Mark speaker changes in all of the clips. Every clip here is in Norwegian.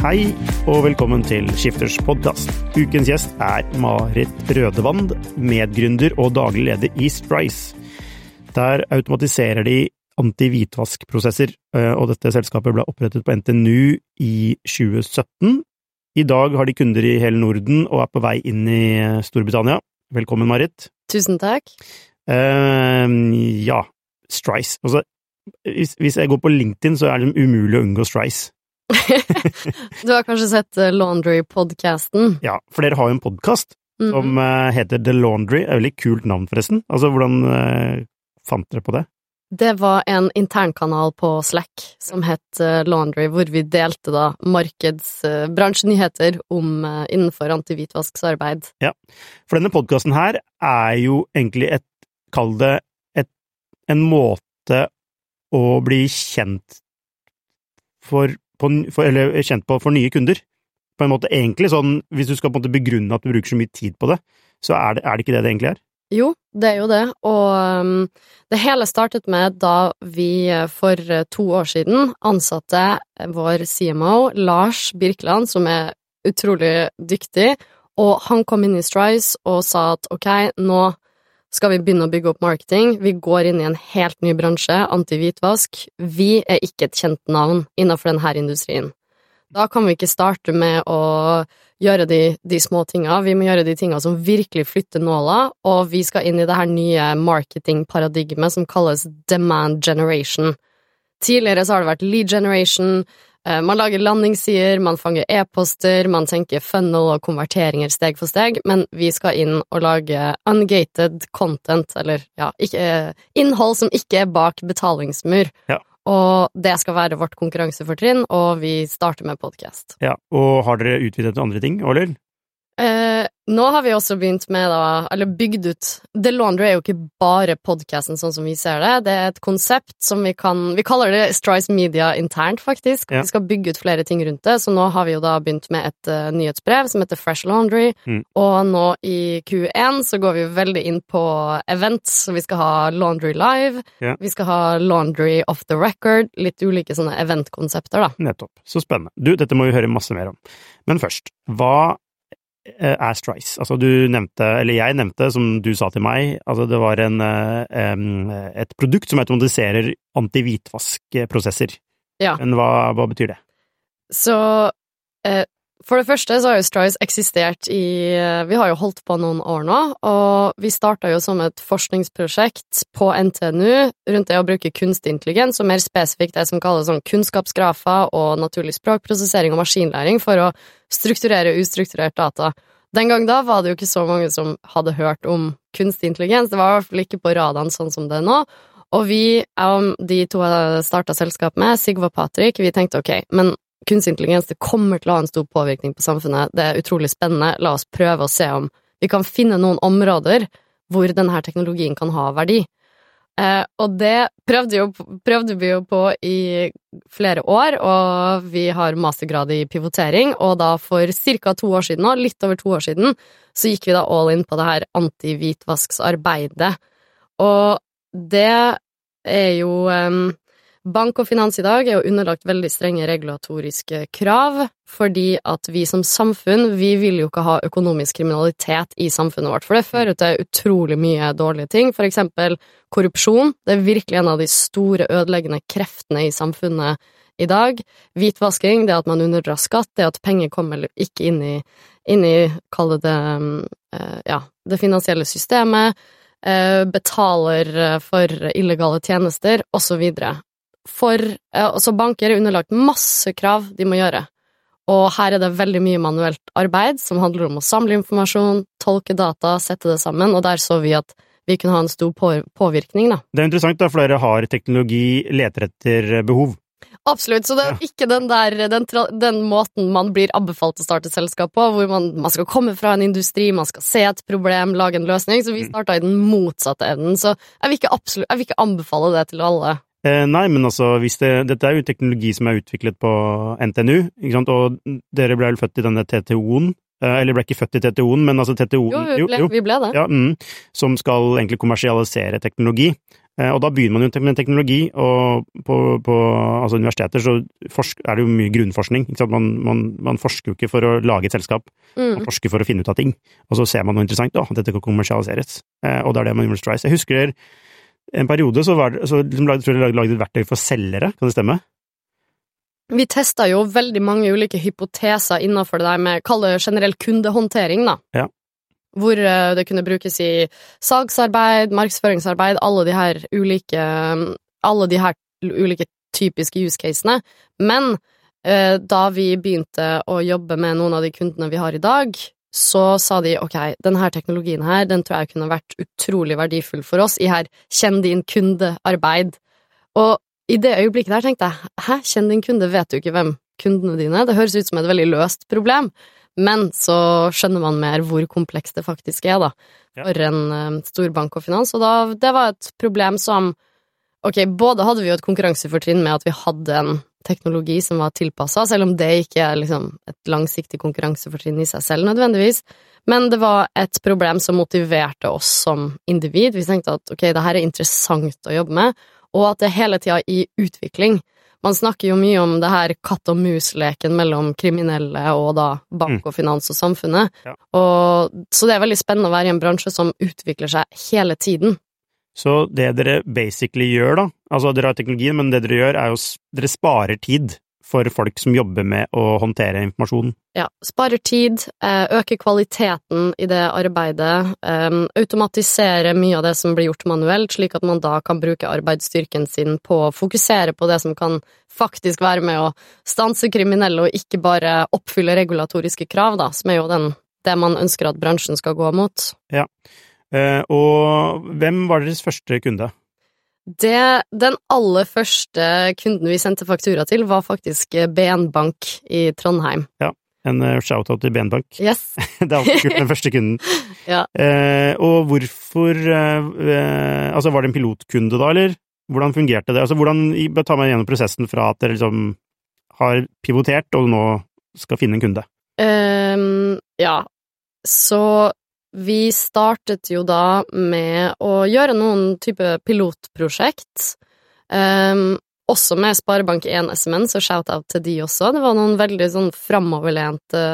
Speaker 1: Hei og velkommen til Skifters podkast. Ukens gjest er Marit Rødevand, medgründer og daglig leder i Strice. Der automatiserer de anti-hvitvaskprosesser, eh, og dette selskapet ble opprettet på NTNU i 2017. I dag har de kunder i hele Norden og er på vei inn i Storbritannia. Velkommen, Marit.
Speaker 2: Tusen takk.
Speaker 1: Uh, ja, Strice. Altså, hvis, hvis jeg går på LinkedIn, så er det umulig å unngå Strice.
Speaker 2: du har kanskje sett eh, Laundry-podkasten?
Speaker 1: Ja, for dere har jo en podkast mm -hmm. som uh, heter The Laundry. Det Et veldig kult navn, forresten. Altså, hvordan uh, fant dere på det?
Speaker 2: Det var en internkanal på Slack som het uh, Laundry, hvor vi delte da markedsbransjenyheter om innenfor antihvitvasksarbeid.
Speaker 1: Ja, for denne podkasten her er jo egentlig et, kall det, et, en måte å bli kjent for på, for, eller kjent på for nye kunder. På en måte egentlig sånn, hvis du skal på en måte begrunne at du bruker så mye tid på det, så er det, er det ikke det det egentlig er?
Speaker 2: Jo, det er jo det, og um, det hele startet med da vi eh, for eh, to år siden ansatte vår CMO, Lars Birkeland, som er utrolig dyktig, og han kom inn i Strice og sa at ok, nå skal vi begynne å bygge opp marketing. Vi går inn i en helt ny bransje, anti-hvitvask. Vi er ikke et kjent navn innenfor denne industrien. Da kan vi ikke starte med å gjøre de, de små tinga, vi må gjøre de tinga som virkelig flytter nåla, og vi skal inn i det her nye marketingparadigmet som kalles demand generation. Tidligere så har det vært lead generation, man lager landingssider, man fanger e-poster, man tenker funnel og konverteringer steg for steg, men vi skal inn og lage ungated content, eller ja, ikke, innhold som ikke er bak betalingsmur. Ja. Og det skal være vårt konkurransefortrinn, og vi starter med podkast.
Speaker 1: Ja, og har dere utvidet til andre ting, eller?
Speaker 2: Eh, nå har vi også begynt med, da, eller bygd ut The Laundry er jo ikke bare podkasten sånn som vi ser det, det er et konsept som vi kan Vi kaller det Strice Media internt, faktisk. Ja. Vi skal bygge ut flere ting rundt det, så nå har vi jo da begynt med et uh, nyhetsbrev som heter Fresh Laundry, mm. og nå i Q1 så går vi veldig inn på events, så vi skal ha Laundry Live, ja. vi skal ha Laundry Off the Record, litt ulike sånne eventkonsepter, da.
Speaker 1: Nettopp. Så spennende. Du, dette må vi høre masse mer om. Men først, hva er Strice. Altså, du nevnte, eller jeg nevnte, som du sa til meg, altså det var en, eh, et produkt som automatiserer anti-hvitvaskprosesser. Ja. Men hva, hva, betyr det?
Speaker 2: Så eh, for det første så har jo Strice eksistert i Vi har jo holdt på noen år nå, og vi starta jo som et forskningsprosjekt på NTNU rundt det å bruke kunstig intelligens, og mer spesifikt det som kalles sånn kunnskapsgrafer og naturlig språkprosessering og maskinlæring, for å strukturere ustrukturert data. Den gang da var det jo ikke så mange som hadde hørt om kunstig intelligens, det var i hvert fall ikke på radaren sånn som det er nå. Og vi, de to jeg starta selskap med, Sigve og Patrick, vi tenkte ok, men kunstig intelligens det kommer til å ha en stor påvirkning på samfunnet. Det er utrolig spennende. La oss prøve å se om vi kan finne noen områder hvor denne teknologien kan ha verdi. Eh, og det prøvde, jo, prøvde, vi jo på i flere år, og vi har mastergrad i pivotering, og da for ca. to år siden litt over to år siden, så gikk vi da all in på det her anti-hvitvaskarbeidet. Og det er jo um, Bank og finans i dag er jo underlagt veldig strenge regulatoriske krav, fordi at vi som samfunn, vi vil jo ikke ha økonomisk kriminalitet i samfunnet vårt, for det fører til utrolig mye dårlige ting, for eksempel korrupsjon. Det er virkelig en av de store ødeleggende kreftene i samfunnet i dag. Hvitvasking, det at man unndrar skatt, det at penger kommer ikke inn i, inn i kall det eh, ja, det finansielle systemet, eh, betaler for illegale tjenester, videre for Altså, banker er underlagt masse krav de må gjøre. Og her er det veldig mye manuelt arbeid som handler om å samle informasjon, tolke data, sette det sammen, og der så vi at vi kunne ha en stor påvirkning, da.
Speaker 1: Det er interessant, da, for dere har teknologi, leter etter behov.
Speaker 2: Absolutt, så det er ikke den der den, den, måten man blir anbefalt å starte selskap på, hvor man, man, skal komme fra en industri, man skal se et problem, lage en løsning, så vi mm. starta i den motsatte enden. Så jeg vil ikke, absolutt, jeg vil ikke anbefale det til alle.
Speaker 1: Eh, nei, men altså, det, dette er jo teknologi som er utviklet på NTNU, ikke sant, og dere ble vel født i denne TTO-en? Eh, eller ble ikke født i TTO-en, men altså TTO-en
Speaker 2: Jo, ble, jo, vi ble det.
Speaker 1: Ja, mm, som skal egentlig kommersialisere teknologi. Eh, og da begynner man jo med teknologi, og på, på altså universiteter så er det jo mye grunnforskning. Man, man, man, forsker jo ikke for å lage et selskap, mm. man forsker for å finne ut av ting. Og så ser man noe interessant, at dette kan kommersialiseres. Og det er det man med Strice. Jeg husker en periode så, var så liksom, tror jeg lagde et verktøy for selgere, kan det stemme?
Speaker 2: Vi testa jo veldig mange ulike hypoteser innenfor det der med, kall det generell kundehåndtering, da.
Speaker 1: Ja.
Speaker 2: Hvor eh, det kunne brukes i salgsarbeid, markedsføringsarbeid, alle de her ulike Alle de her ulike typiske use casene. Men eh, da vi begynte å jobbe med noen av de kundene vi har i dag, så sa de ok, denne teknologien her, den tror jeg kunne vært utrolig verdifull for oss. I her kjenn din kunde-arbeid. Og i det øyeblikket der tenkte jeg hæ, kjenn din kunde, vet du ikke hvem kundene dine Det høres ut som et veldig løst problem, men så skjønner man mer hvor komplekst det faktisk er, da, for en um, stor bank og finans, og da, det var et problem som Ok, både hadde vi jo et konkurransefortrinn med at vi hadde en teknologi som var tilpassa, selv om det ikke er liksom et langsiktig konkurransefortrinn i seg selv nødvendigvis. Men det var et problem som motiverte oss som individ. Vi tenkte at ok, det her er interessant å jobbe med, og at det er hele tida i utvikling. Man snakker jo mye om det her katt og mus-leken mellom kriminelle og da bank og finans og samfunnet. Ja. Og, så det er veldig spennende å være i en bransje som utvikler seg hele tiden.
Speaker 1: Så det dere basically gjør, da, altså dere har teknologien, men det dere gjør er jo dere sparer tid for folk som jobber med å håndtere informasjon.
Speaker 2: Ja, sparer tid, eh, øker kvaliteten i det arbeidet, automatiserer mye av det som blir gjort manuelt, slik at man da kan bruke arbeidsstyrken sin på å fokusere på det som kan faktisk være med å stanse kriminelle, og ikke bare oppfylle regulatoriske krav, da, som er jo den, det man ønsker at bransjen skal gå mot.
Speaker 1: Ja. Eh, og hvem var deres første kunde?
Speaker 2: Det, den aller første kunden vi sendte faktura til, var faktisk BN Bank i Trondheim.
Speaker 1: Ja, en eh, shout-out til BN Bank.
Speaker 2: Yes.
Speaker 1: det er alltid kult, den første kunden.
Speaker 2: ja.
Speaker 1: eh, og hvorfor eh, Altså, var det en pilotkunde da, eller? Hvordan fungerte det? Altså, hvordan Ta meg gjennom prosessen fra at dere liksom har pivotert og nå skal finne en kunde.
Speaker 2: Um, ja, så vi startet jo da med å gjøre noen type pilotprosjekt, um, også med Sparebank1 SMN, så shout-out til de også. Det var noen veldig sånn framoverlente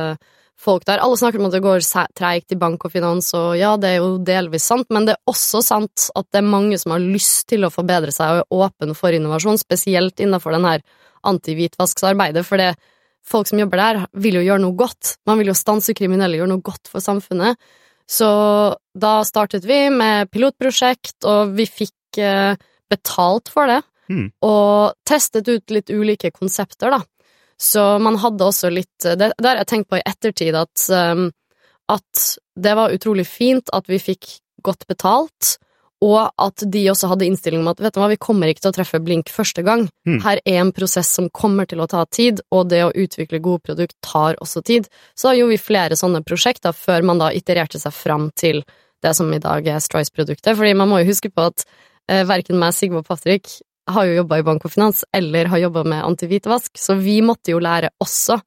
Speaker 2: folk der. Alle snakker om at det går treigt i bank og finans, og ja, det er jo delvis sant, men det er også sant at det er mange som har lyst til å forbedre seg og er åpne for innovasjon, spesielt innenfor den her antihvitvaskarbeidet, for det folk som jobber der, vil jo gjøre noe godt. Man vil jo stanse kriminelle, gjøre noe godt for samfunnet. Så da startet vi med pilotprosjekt, og vi fikk eh, betalt for det. Mm. Og testet ut litt ulike konsepter, da. Så man hadde også litt Det, det har jeg tenkt på i ettertid, at, um, at det var utrolig fint at vi fikk godt betalt, og at de også hadde innstilling om at vet du hva, vi kommer ikke til å treffe blink første gang. Mm. Her er en prosess som kommer til å ta tid, og det å utvikle gode produkt tar også tid. Så da gjorde vi flere sånne prosjekter før man da itererte seg fram til det som i dag er Strice-produktet. Fordi man må jo huske på at eh, verken meg, Sigve og Patrick har jo jobba i bank og finans, eller har jobba med antihvitvask, så vi måtte jo lære også.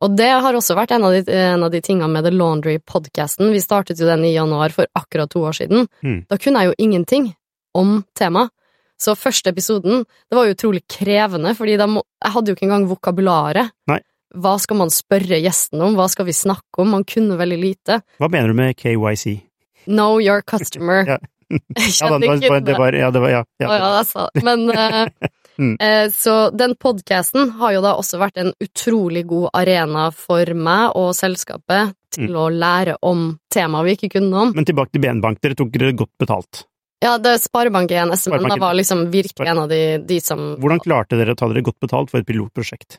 Speaker 2: Og det har også vært en av de, en av de tingene med The Laundry-podkasten. Vi startet jo den i januar for akkurat to år siden. Mm. Da kunne jeg jo ingenting om temaet. Så første episoden, det var jo utrolig krevende, fordi må, jeg hadde jo ikke engang vokabularet.
Speaker 1: Nei.
Speaker 2: Hva skal man spørre gjestene om, hva skal vi snakke om? Man kunne veldig lite.
Speaker 1: Hva mener du med KYC?
Speaker 2: Know your customer.
Speaker 1: Ja. Ja,
Speaker 2: kjenner
Speaker 1: det var,
Speaker 2: ikke
Speaker 1: det var, ja, det var, ja.
Speaker 2: Å
Speaker 1: ja.
Speaker 2: ja, jeg sa det. Men eh,
Speaker 1: Mm.
Speaker 2: eh, Så den podkasten har jo da også vært en utrolig god arena for meg og selskapet til
Speaker 1: Mm.
Speaker 2: å lære om temaer vi ikke kunne om.
Speaker 1: Men tilbake til BN Bank, dere tok dere godt betalt.
Speaker 2: Ja, det Sparebank1 SMN da var liksom virkelig en av de, de som
Speaker 1: Hvordan klarte dere å ta dere godt betalt for et pilotprosjekt?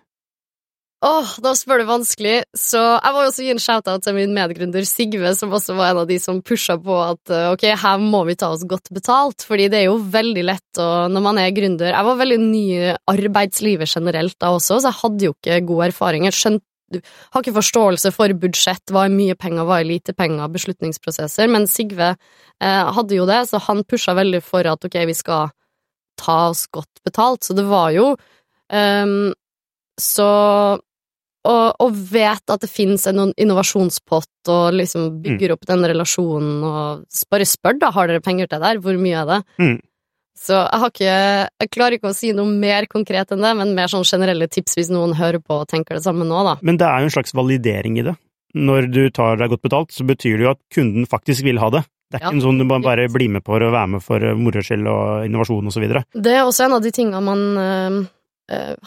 Speaker 2: Åh, da spør du vanskelig. Så jeg må jo også gi en shout-out til min medgründer Sigve, som også var en av de som pusha på at eh, ok, her må vi ta oss godt betalt, fordi det er jo veldig lett å Når man er gründer Jeg var veldig ny i arbeidslivet generelt da også, så jeg hadde jo ikke god erfaring. Jeg skjønte du har ikke forståelse for budsjett, hva er mye penger, hva er lite penger, beslutningsprosesser, men Sigve eh, hadde jo det, så han pusha veldig for at ok, vi skal ta oss godt betalt, så det var jo um, Så og, og vet at det finnes en innovasjonspott, og liksom bygger opp den relasjonen, og bare spør, da, har dere penger til det der, hvor mye er det?
Speaker 1: Mm.
Speaker 2: Så jeg har ikke Jeg klarer ikke å si noe mer konkret enn det, men mer sånn generelle tips hvis noen hører på og tenker det samme nå, da.
Speaker 1: Men det er jo en slags validering i det. Når du tar deg godt betalt, så betyr det jo at kunden faktisk vil ha det. Det er
Speaker 2: Ja.
Speaker 1: ikke en sånn du bare, blir med på å være med for moro skyld og innovasjon og så videre.
Speaker 2: Det er også en av de tingene man eh,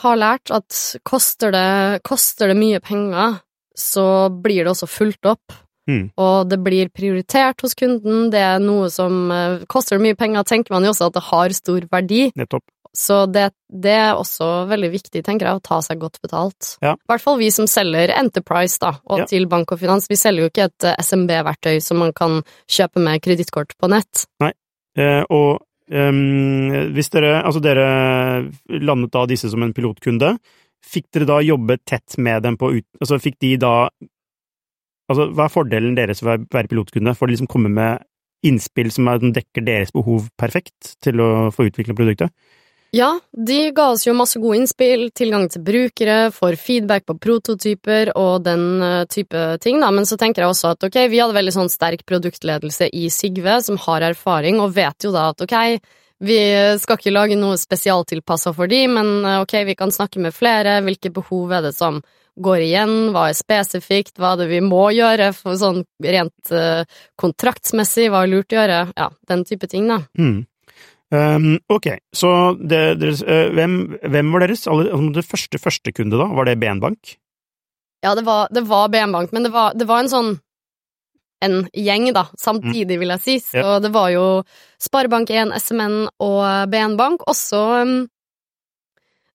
Speaker 2: har lært, at koster det, koster det mye penger, så blir det også fulgt opp.
Speaker 1: Mm.
Speaker 2: Og det blir prioritert hos kunden, det er noe som eh, Koster det mye penger, tenker man jo også at det har stor verdi.
Speaker 1: Nettopp.
Speaker 2: Så det, det er også veldig viktig, tenker jeg, å ta seg godt betalt.
Speaker 1: Ja.
Speaker 2: I hvert fall vi som selger Enterprise, da, og
Speaker 1: Ja.
Speaker 2: til bank og finans. Vi selger jo ikke et eh, SMB-verktøy som man kan kjøpe med kredittkort på nett.
Speaker 1: Eh, og ehm, hvis dere, altså dere landet da disse som en pilotkunde, fikk dere da jobbe tett med dem på ut... Altså fikk de da Altså hva er fordelen deres ved å være pilotkunde? Får de liksom komme med innspill som, som dekker deres behov perfekt til å få utvikle produktet?
Speaker 2: Ja, de ga oss jo masse gode innspill, tilgang til brukere, får feedback på prototyper og den eh, type ting, da, men så tenker jeg også at ok, vi hadde veldig sånn sterk produktledelse i Sigve, som har erfaring, og vet jo da at ok, vi skal ikke lage noe spesialtilpassa for de, men eh, ok, vi kan snakke med flere, hvilke behov er det som går igjen, hva er spesifikt, hva er det vi må gjøre for sånn rent eh, kontraktsmessig, hva er lurt å gjøre, ja, den type ting, da.
Speaker 1: Mm. Ehm, ok, så det, deres, uh, hvem, hvem var deres aller, altså, første førstekunde, da? Var det BN Bank?
Speaker 2: Ja, det var, det var BN Bank, men det var, det var en sånn en gjeng, da, samtidig, vil jeg si. Så det var jo Sparebank1, SMN og BN Bank. Også um,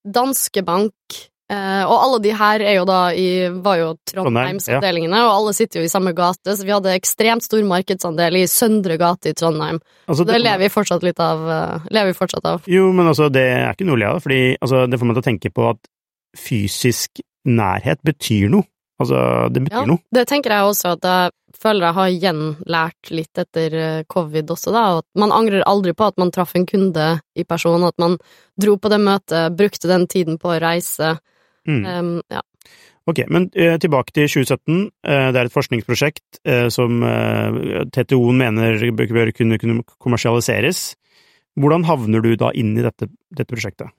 Speaker 2: Danske Bank. Eh, og alle de her er jo da i, var jo Trondheimsavdelingene, ja. og alle sitter jo i samme gate, så vi hadde ekstremt stor markedsandel i Søndre gate i Trondheim.
Speaker 1: Altså,
Speaker 2: Det lever vi fortsatt litt av. Uh, lever vi fortsatt av.
Speaker 1: Jo, men altså, det er ikke noe å le av, fordi altså, det får meg til å tenke på at fysisk nærhet betyr noe. Altså, det betyr
Speaker 2: Ja,
Speaker 1: noe.
Speaker 2: det tenker jeg også at jeg føler jeg har gjenlært litt etter eh, covid også, da. At man angrer aldri på at man traff en kunde i person, at man dro på det møtet, brukte den tiden på å reise.
Speaker 1: Mm.
Speaker 2: Um, ja.
Speaker 1: Ok, men uh, tilbake til 2017. Uh, det er et forskningsprosjekt uh, som eh, TTO mener bør, bør kunne, kunne kommersialiseres. Hvordan havner du da inn i dette, dette prosjektet?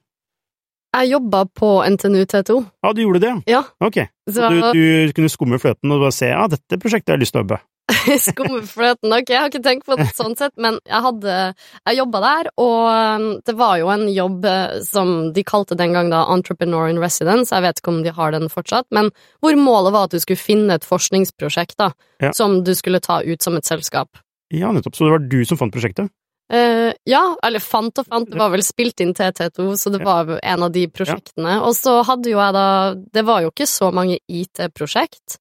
Speaker 2: Jeg jobba på NTNU T2,
Speaker 1: Ja, du gjorde det,
Speaker 2: ja.
Speaker 1: Ok.
Speaker 2: Så
Speaker 1: Du, du kunne skumme fløten og bare se ja, dette prosjektet har jeg lyst til å jobbe.
Speaker 2: Skummefløten, ok, jeg har ikke tenkt på det sånn sett, men jeg hadde Jeg jobba der, og um, det var jo en jobb eh, som de kalte den gang da Entrepreneur in Residence, jeg vet ikke om de har den fortsatt, men hvor målet var at du skulle finne et forskningsprosjekt da,
Speaker 1: Ja.
Speaker 2: som du skulle ta ut som et selskap.
Speaker 1: Ja, nettopp. Så det var du som fant prosjektet?
Speaker 2: Uh, ja, eller fant og fant, det var vel spilt inn til T2, så det
Speaker 1: Ja.
Speaker 2: var en av de prosjektene. Og så hadde jo jeg da Det var jo ikke så mange IT-prosjekt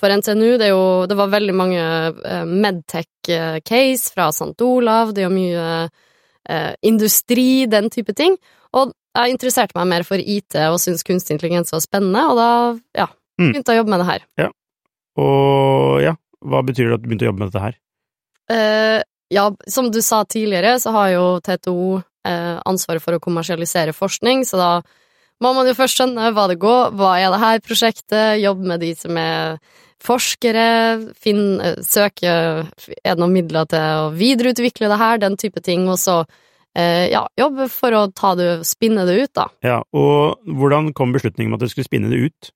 Speaker 2: for NTNU. Det, jo, det var veldig mange eh, Medtech-case fra St. Olav, det er jo mye eh, industri, den type ting. Og jeg interesserte meg mer for IT og syntes kunstig intelligens var spennende, og da ja,
Speaker 1: Mm.
Speaker 2: begynte jeg å jobbe med det her. Ja.
Speaker 1: Og ja, hva betyr det at du begynte å jobbe med dette her?
Speaker 2: Eh, ja, som du sa tidligere, så har jo TTO eh, ansvaret for å kommersialisere forskning, så da må man jo først skjønne hva det går, hva er det her prosjektet, jobbe med de som er forskere, finn, eh, søke er det noen midler til å videreutvikle det her, den type ting, og så eh, ja, jobbe for å ta det, spinne det ut, da.
Speaker 1: Ja, og hvordan kom beslutningen om at du skulle spinne det ut?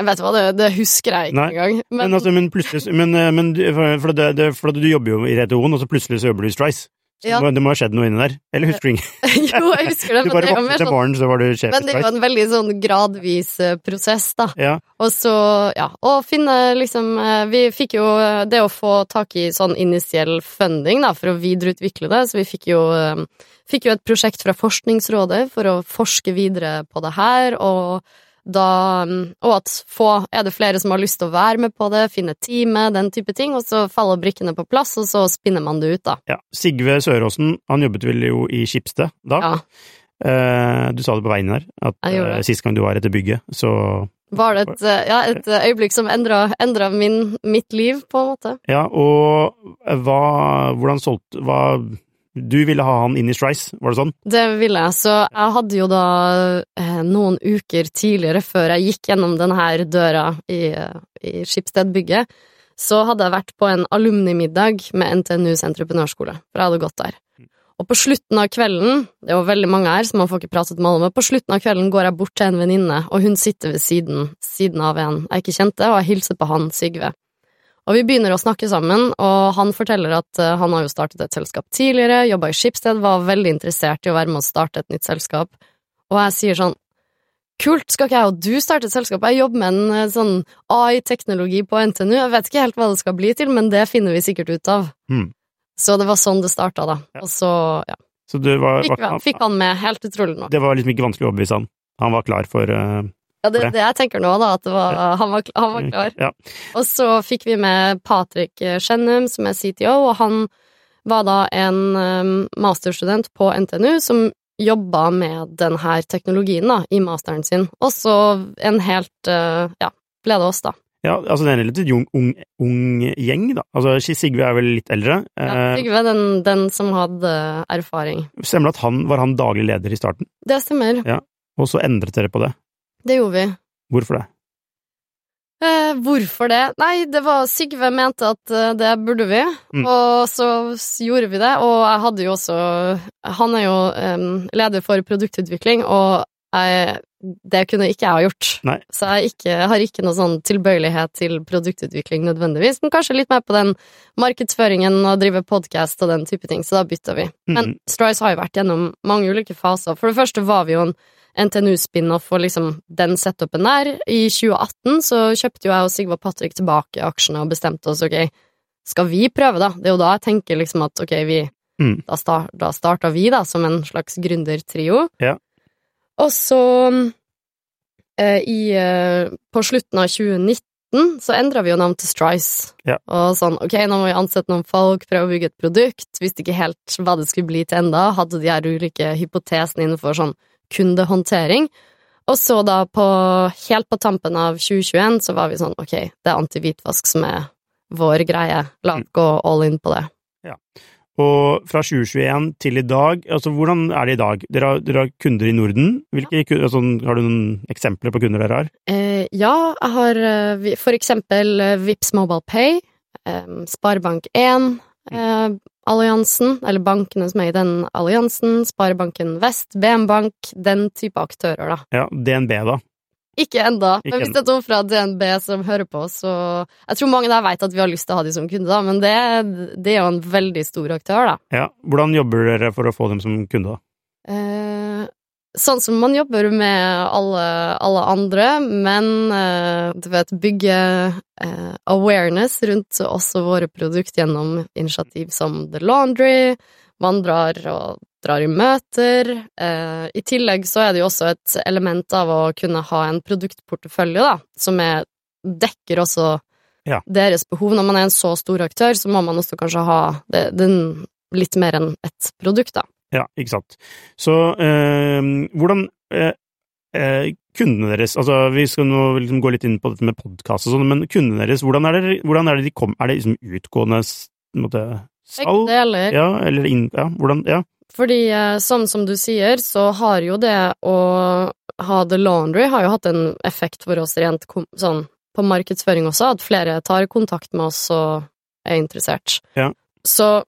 Speaker 2: Jeg vet hva, det, det husker jeg ikke
Speaker 1: Nei,
Speaker 2: engang.
Speaker 1: Men,
Speaker 2: Men,
Speaker 1: altså, men plutselig Men, eh, men for, for, det, det, for du jobber jo i RTO-en, og så plutselig så jobber du i Strice.
Speaker 2: Ja.
Speaker 1: det må- ha skjedd noe inni der. Eller husker du ingen?
Speaker 2: jo, jeg husker det.
Speaker 1: Du bare våknet en
Speaker 2: sånn,
Speaker 1: så var du sjef
Speaker 2: men det var en veldig sånn gradvis eh, prosess, da.
Speaker 1: Ja,
Speaker 2: Og så, ja, å finne liksom eh, Vi fikk jo eh, det å få tak i sånn initiell funding, da, for å videreutvikle det, så vi fikk jo Fikk jo et prosjekt fra Forskningsrådet for å forske videre på det her, og da mm, Og at få Er det flere som har lyst til å være med på det, finne teamet, den type ting, og så faller brikkene på plass, og så spinner man det ut, da.
Speaker 1: ja. Sigve Søråsen, han jobbet vel jo i Skipsted da?
Speaker 2: Ja.
Speaker 1: Eh, du sa det på veien her, at eh, sist gang du var etter bygget, så
Speaker 2: Var det et, eh, ja, et eh, øyeblikk som endra mitt liv, på en måte?
Speaker 1: Ja, og hva Hvordan solgte Hva Du ville ha han inn i Strice, var det sånn?
Speaker 2: Det ville jeg, så jeg hadde jo da eh, noen uker tidligere, før jeg gikk gjennom denne døra i, eh, i Skipsted-bygget, så hadde jeg vært på en alumnimiddag med NTNUs entreprenørskole, for jeg hadde gått der. Og på slutten av kvelden, det var veldig mange her, så man får ikke pratet med alle, men på slutten av kvelden går jeg bort til en venninne, og hun sitter ved siden, siden av en jeg ikke kjente, og jeg hilser på han, Sigve. Og vi begynner å snakke sammen, og han forteller at eh, han har jo startet et selskap tidligere, jobba i Skipsted, var veldig interessert i å være med å starte et nytt selskap, og jeg sier sånn Kult, skal ikke jeg og du starte et selskap? Jeg jobber med en eh, sånn AI-teknologi på NTNU, jeg vet ikke helt hva det skal bli til, men det finner vi sikkert ut av.
Speaker 1: Mm.
Speaker 2: Så det var sånn det starta, da. Og så, ja,
Speaker 1: Så var,
Speaker 2: fikk, fikk han med, helt utrolig nok.
Speaker 1: det var liksom ikke vanskelig å overbevise han. Han var klar for eh,
Speaker 2: Ja, det er det jeg tenker nå, da, at det var, han, var, han var klar.
Speaker 1: Ja.
Speaker 2: Og så fikk vi med Patrick Skjennum, som er CTO, og han var da en um, masterstudent på NTNU som jobba med denne teknologien da, i masteren sin. Og så en helt uh, Ja, ble det oss, da.
Speaker 1: Ja, altså det er en relativt ung, ung, ung gjeng, da. Altså Sigve er vel litt eldre.
Speaker 2: Ja,
Speaker 1: Sigve
Speaker 2: er den, den som hadde erfaring.
Speaker 1: stemmer det at han var han daglig leder i starten,
Speaker 2: Det stemmer.
Speaker 1: Ja, og så endret dere på det?
Speaker 2: Det gjorde vi.
Speaker 1: Hvorfor det?
Speaker 2: Eh, hvorfor det? Nei, det var Sigve mente at eh, det burde vi,
Speaker 1: Mm.
Speaker 2: og så gjorde vi det. Og jeg hadde jo også Han er jo um, leder for produktutvikling, og jeg, det kunne ikke jeg ha gjort.
Speaker 1: Nei.
Speaker 2: Så jeg, ikke, jeg har ikke noe sånn tilbøyelighet til produktutvikling nødvendigvis, men kanskje litt mer på den markedsføringen og drive podkast og den type ting, så da bytta vi. Men
Speaker 1: Mhm.
Speaker 2: Strice har jo vært gjennom mange ulike faser. For det første var vi jo en NTNU-spin-off og liksom den setupen der. I 2018 så kjøpte jo jeg og Sigvard Patrick tilbake aksjene og bestemte oss, ok, skal vi prøve, da? Det er jo da jeg tenker liksom at ok, vi
Speaker 1: Mm.
Speaker 2: Da, start, da starta vi, da, som en slags gründertrio.
Speaker 1: Ja.
Speaker 2: Og så eh, i eh, På slutten av 2019 så endra vi jo navn til Strice.
Speaker 1: Ja.
Speaker 2: Og sånn, ok, nå må vi ansette noen folk, prøve å bygge et produkt. Visste ikke helt hva det skulle bli til enda. Hadde de her ulike hypotesene innenfor sånn kundehåndtering. Og så da på helt på tampen av 2021 så var vi sånn, ok, det er antihvitvask som er vår greie. La oss gå all in på det.
Speaker 1: Og fra 2021 til i dag, altså hvordan er det i dag? Dere har, dere har kunder i Norden. Hvilke, ja. altså, har du noen eksempler på kunder dere har?
Speaker 2: Eh, ja, jeg har eh, for eksempel eh, Vips Mobile Pay, eh, Sparebank1, eh, alliansen, eller bankene som er i den alliansen, Sparebanken Vest, BM Bank, den type aktører, da.
Speaker 1: Ja, DNB da.
Speaker 2: Ikke enda,
Speaker 1: Ikke
Speaker 2: men hvis det er noen fra DNB som hører på, så Jeg tror mange der vet at vi har lyst til å ha de som kunde, da, men det, det er jo en veldig stor aktør, da.
Speaker 1: Ja, hvordan jobber dere for å få dem som kunde da?
Speaker 2: Eh, sånn som man jobber med alle, alle andre, men eh, du vet, bygge eh, awareness rundt også våre produkt gjennom initiativ som The Laundry. Man drar og drar i møter. Eh, I tillegg så er det jo også et element av å kunne ha en produktportefølje, da, som er, dekker også
Speaker 1: Ja.
Speaker 2: deres behov. Når man er en så stor aktør, så må man også kanskje ha det, den litt mer enn ett produkt, da.
Speaker 1: Ja, ikke sant. Så eh, hvordan eh, eh, Kundene deres, altså vi skal nå liksom gå litt inn på dette med podkast og sånn, men kundene deres, hvordan er det, hvordan er det de kom, er det liksom utgående måte, salg?
Speaker 2: Begge deler.
Speaker 1: Ja, eller inn, ja, hvordan, ja.
Speaker 2: Fordi eh, sånn som du sier, så har jo det å ha The Laundry har jo hatt en effekt for oss rent sånn på markedsføring også, at flere tar kontakt med oss og er interessert.
Speaker 1: Ja.
Speaker 2: Så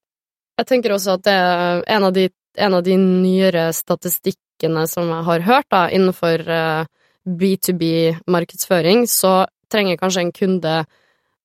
Speaker 2: jeg tenker også at det er en av de en av de nyere statistikkene som jeg har hørt, da, innenfor eh, B2B-markedsføring, så trenger kanskje en kunde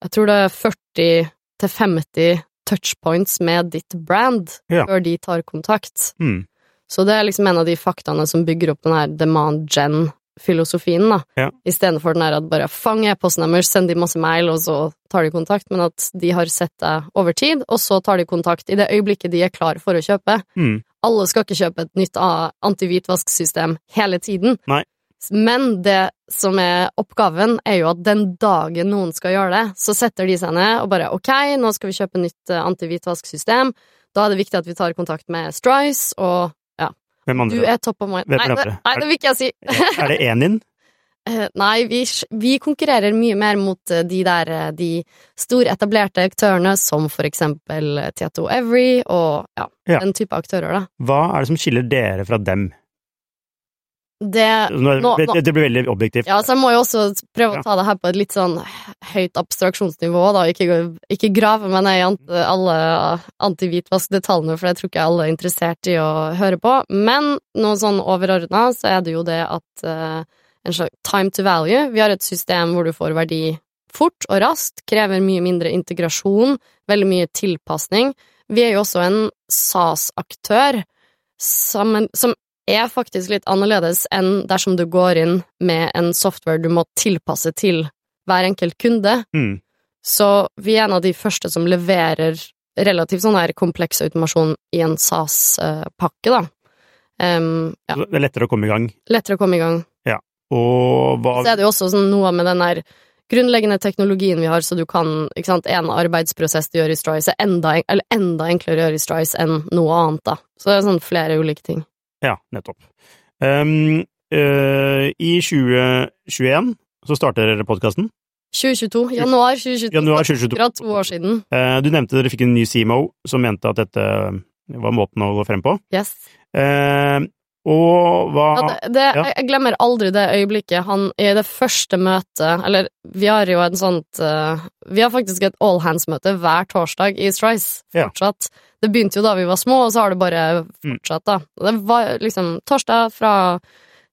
Speaker 2: Jeg tror det er 40 til 50 touchpoints med ditt brand
Speaker 1: Ja.
Speaker 2: før de tar kontakt.
Speaker 1: Mm.
Speaker 2: Så det er liksom en av de faktaene som bygger opp den her demand gen-filosofien, da.
Speaker 1: Ja.
Speaker 2: Istedenfor den her at bare fang e-posten deres, send de masse mail, og så tar de kontakt, men at de har sett deg over tid, og så tar de kontakt i det øyeblikket de er klar for å kjøpe.
Speaker 1: Mm.
Speaker 2: Alle skal ikke kjøpe et nytt antihvitvasksystem hele tiden.
Speaker 1: Nei.
Speaker 2: Men det som er oppgaven, er jo at den dagen noen skal gjøre det, så setter de seg ned og bare ok, nå skal vi kjøpe nytt antihvitvasksystem. Da er det viktig at vi tar kontakt med Strice, og ja, du er top of mind. Nei, nei, det vil ikke jeg si.
Speaker 1: Er det Enin?
Speaker 2: Eh, Nei, vi, vi konkurrerer mye mer mot eh, de der eh, de store etablerte aktørene, som for eksempel Tieto Every og ja,
Speaker 1: Ja.
Speaker 2: den type aktører, da.
Speaker 1: Hva er det som skiller dere fra dem?
Speaker 2: Det
Speaker 1: Nå,
Speaker 2: Nå-
Speaker 1: det, det blir veldig objektivt.
Speaker 2: Ja, så jeg må jo også prøve å ta det her på et litt sånn høyt abstraksjonsnivå, da. Ikke, ikke grave meg ned i ant alle antihvitvaskdetaljene, for det tror ikke alle er interessert i å høre på. Men noe sånn overordna, så er det jo det at en slags time to value Vi har et system hvor du får verdi fort og raskt, krever mye mindre integrasjon, veldig mye tilpasning. Vi er jo også en SAS-aktør som er faktisk litt annerledes enn dersom du går inn med en software du må tilpasse til hver enkelt kunde.
Speaker 1: Mm.
Speaker 2: Så vi er en av de første som leverer relativt sånn her kompleks automasjon i en SAS-pakke, da. Um, ja,
Speaker 1: Det er lettere å komme i gang.
Speaker 2: lettere å komme i gang.
Speaker 1: Og hva
Speaker 2: Så er det jo også sånn noe med den der grunnleggende teknologien vi har, så du kan, ikke sant, en arbeidsprosess du gjør i Strice, er enda, eller enda enklere å gjøre i Strice enn noe annet, da. Så det er sånn flere ulike ting.
Speaker 1: Ja, nettopp. Um, uh, I 2021 så starter dere podkasten.
Speaker 2: 2022. Januar 2022.
Speaker 1: Januar 2022.
Speaker 2: Akkurat to år siden.
Speaker 1: Uh, du nevnte dere fikk en ny CMO som mente at dette var måten å gå frem på.
Speaker 2: Yes.
Speaker 1: Eh, og hva
Speaker 2: Ja, det, det,
Speaker 1: ja.
Speaker 2: jeg- glemmer aldri det øyeblikket han i det første møtet Eller vi har jo en sånt uh, Vi har faktisk et all hands-møte hver torsdag i Strice
Speaker 1: Ja.
Speaker 2: Det begynte jo da vi var små, og så har det bare
Speaker 1: Mm.
Speaker 2: fortsatt, da. Det var liksom torsdag fra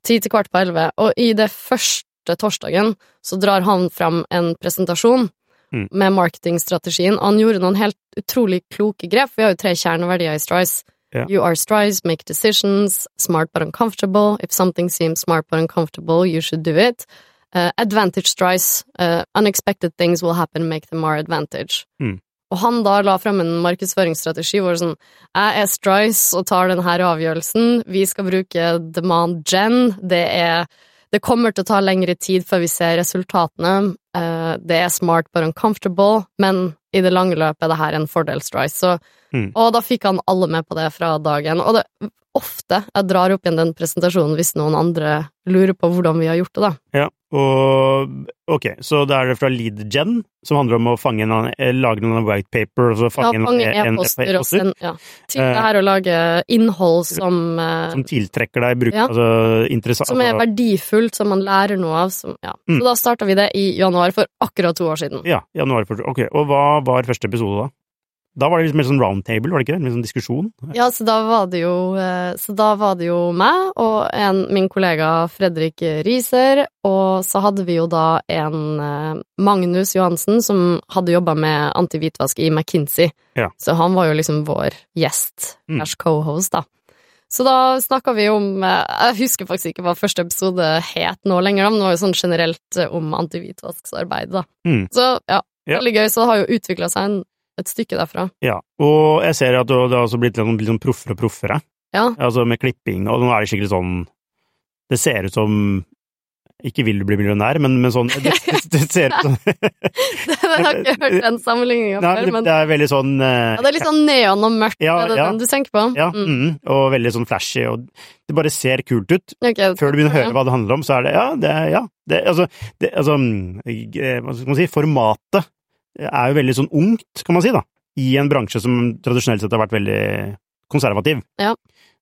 Speaker 2: ti til kvart på elleve, og i det første torsdagen så drar han fram en presentasjon
Speaker 1: Mm.
Speaker 2: med marketingstrategien, han gjorde noen helt utrolig kloke grep. Vi har jo tre kjerneverdier i Strice.
Speaker 1: Ja.
Speaker 2: You are Strice, make decisions, smart but uncomfortable. If something seems smart but uncomfortable, you should do it. Uh, advantage Strice. Uh, unexpected things will happen, make them our advantage.
Speaker 1: Mm.
Speaker 2: Og han da la frem en markedsføringsstrategi hvor sånn Jeg er Strice og tar denne avgjørelsen. Vi skal bruke demand gen. Det er Det kommer til å ta lengre tid før vi ser resultatene. Uh, det er smart but uncomfortable, men i det lange løpet er det her en fordel, Strice. Så,
Speaker 1: Mm.
Speaker 2: Og da fikk han alle med på det fra dagen. Og det ofte jeg drar opp igjen den presentasjonen hvis noen andre lurer på hvordan vi har gjort det, da.
Speaker 1: Ja, og ok, så da er det fra LeadGen, som handler om å fange en, eh, lage noen white paper, og så fange en-
Speaker 2: fange
Speaker 1: en
Speaker 2: e-poster og send ja. Til
Speaker 1: Eh,
Speaker 2: det her å lage innhold som eh,
Speaker 1: som tiltrekker deg bruk,
Speaker 2: Ja.
Speaker 1: altså interessant
Speaker 2: Som er
Speaker 1: altså,
Speaker 2: verdifullt, som man lærer noe av. Som, ja.
Speaker 1: Mm.
Speaker 2: Så da starta vi det i januar for akkurat to år siden.
Speaker 1: Ja, januar for Ok, og hva var første episode da? Da var det litt mer sånn roundtable, var det ikke det? Litt sånn diskusjon?
Speaker 2: Ja, så da var det jo eh, var det jo meg og en, min kollega Fredrik Riser, og så hadde vi jo da en eh, Magnus Johansen som hadde jobba med antihvitvask i McKinsey.
Speaker 1: Ja.
Speaker 2: Så han var jo liksom vår gjest,
Speaker 1: Mm.
Speaker 2: co-host, da. Så da snakka vi om eh, Jeg husker faktisk ikke hva første episode het nå lenger, men det var jo sånn generelt om antihvitvasksarbeid, da.
Speaker 1: Mm.
Speaker 2: Så ja,
Speaker 1: Ja.
Speaker 2: veldig gøy. Så det har jo utvikla seg en, et stykke derfra.
Speaker 1: Ja, og jeg ser at det har blitt litt, sånn- litt sånn proffere og proffere,
Speaker 2: Ja.
Speaker 1: altså med klipping, og nå er det skikkelig sånn Det ser ut som ikke vil du bli millionær, men, men sånn det, det, det ser ut som
Speaker 2: Jeg har ikke hørt den sammenligninga før, men
Speaker 1: det er veldig sånn uh,
Speaker 2: ja, det er litt sånn neon og mørkt,
Speaker 1: Ja,
Speaker 2: er det
Speaker 1: ja.
Speaker 2: den du tenker på?
Speaker 1: Ja,
Speaker 2: Mm.
Speaker 1: mm, og veldig sånn flashy, og det bare ser kult ut.
Speaker 2: Okay,
Speaker 1: Før du begynner å høre hva det handler om, så er det ja, det er ja. Det, altså, det, altså mm, eh, Hva skal man si? Formatet er jo veldig sånn ungt, kan man si, da. I en bransje som tradisjonelt sett har vært veldig konservativ.
Speaker 2: Ja.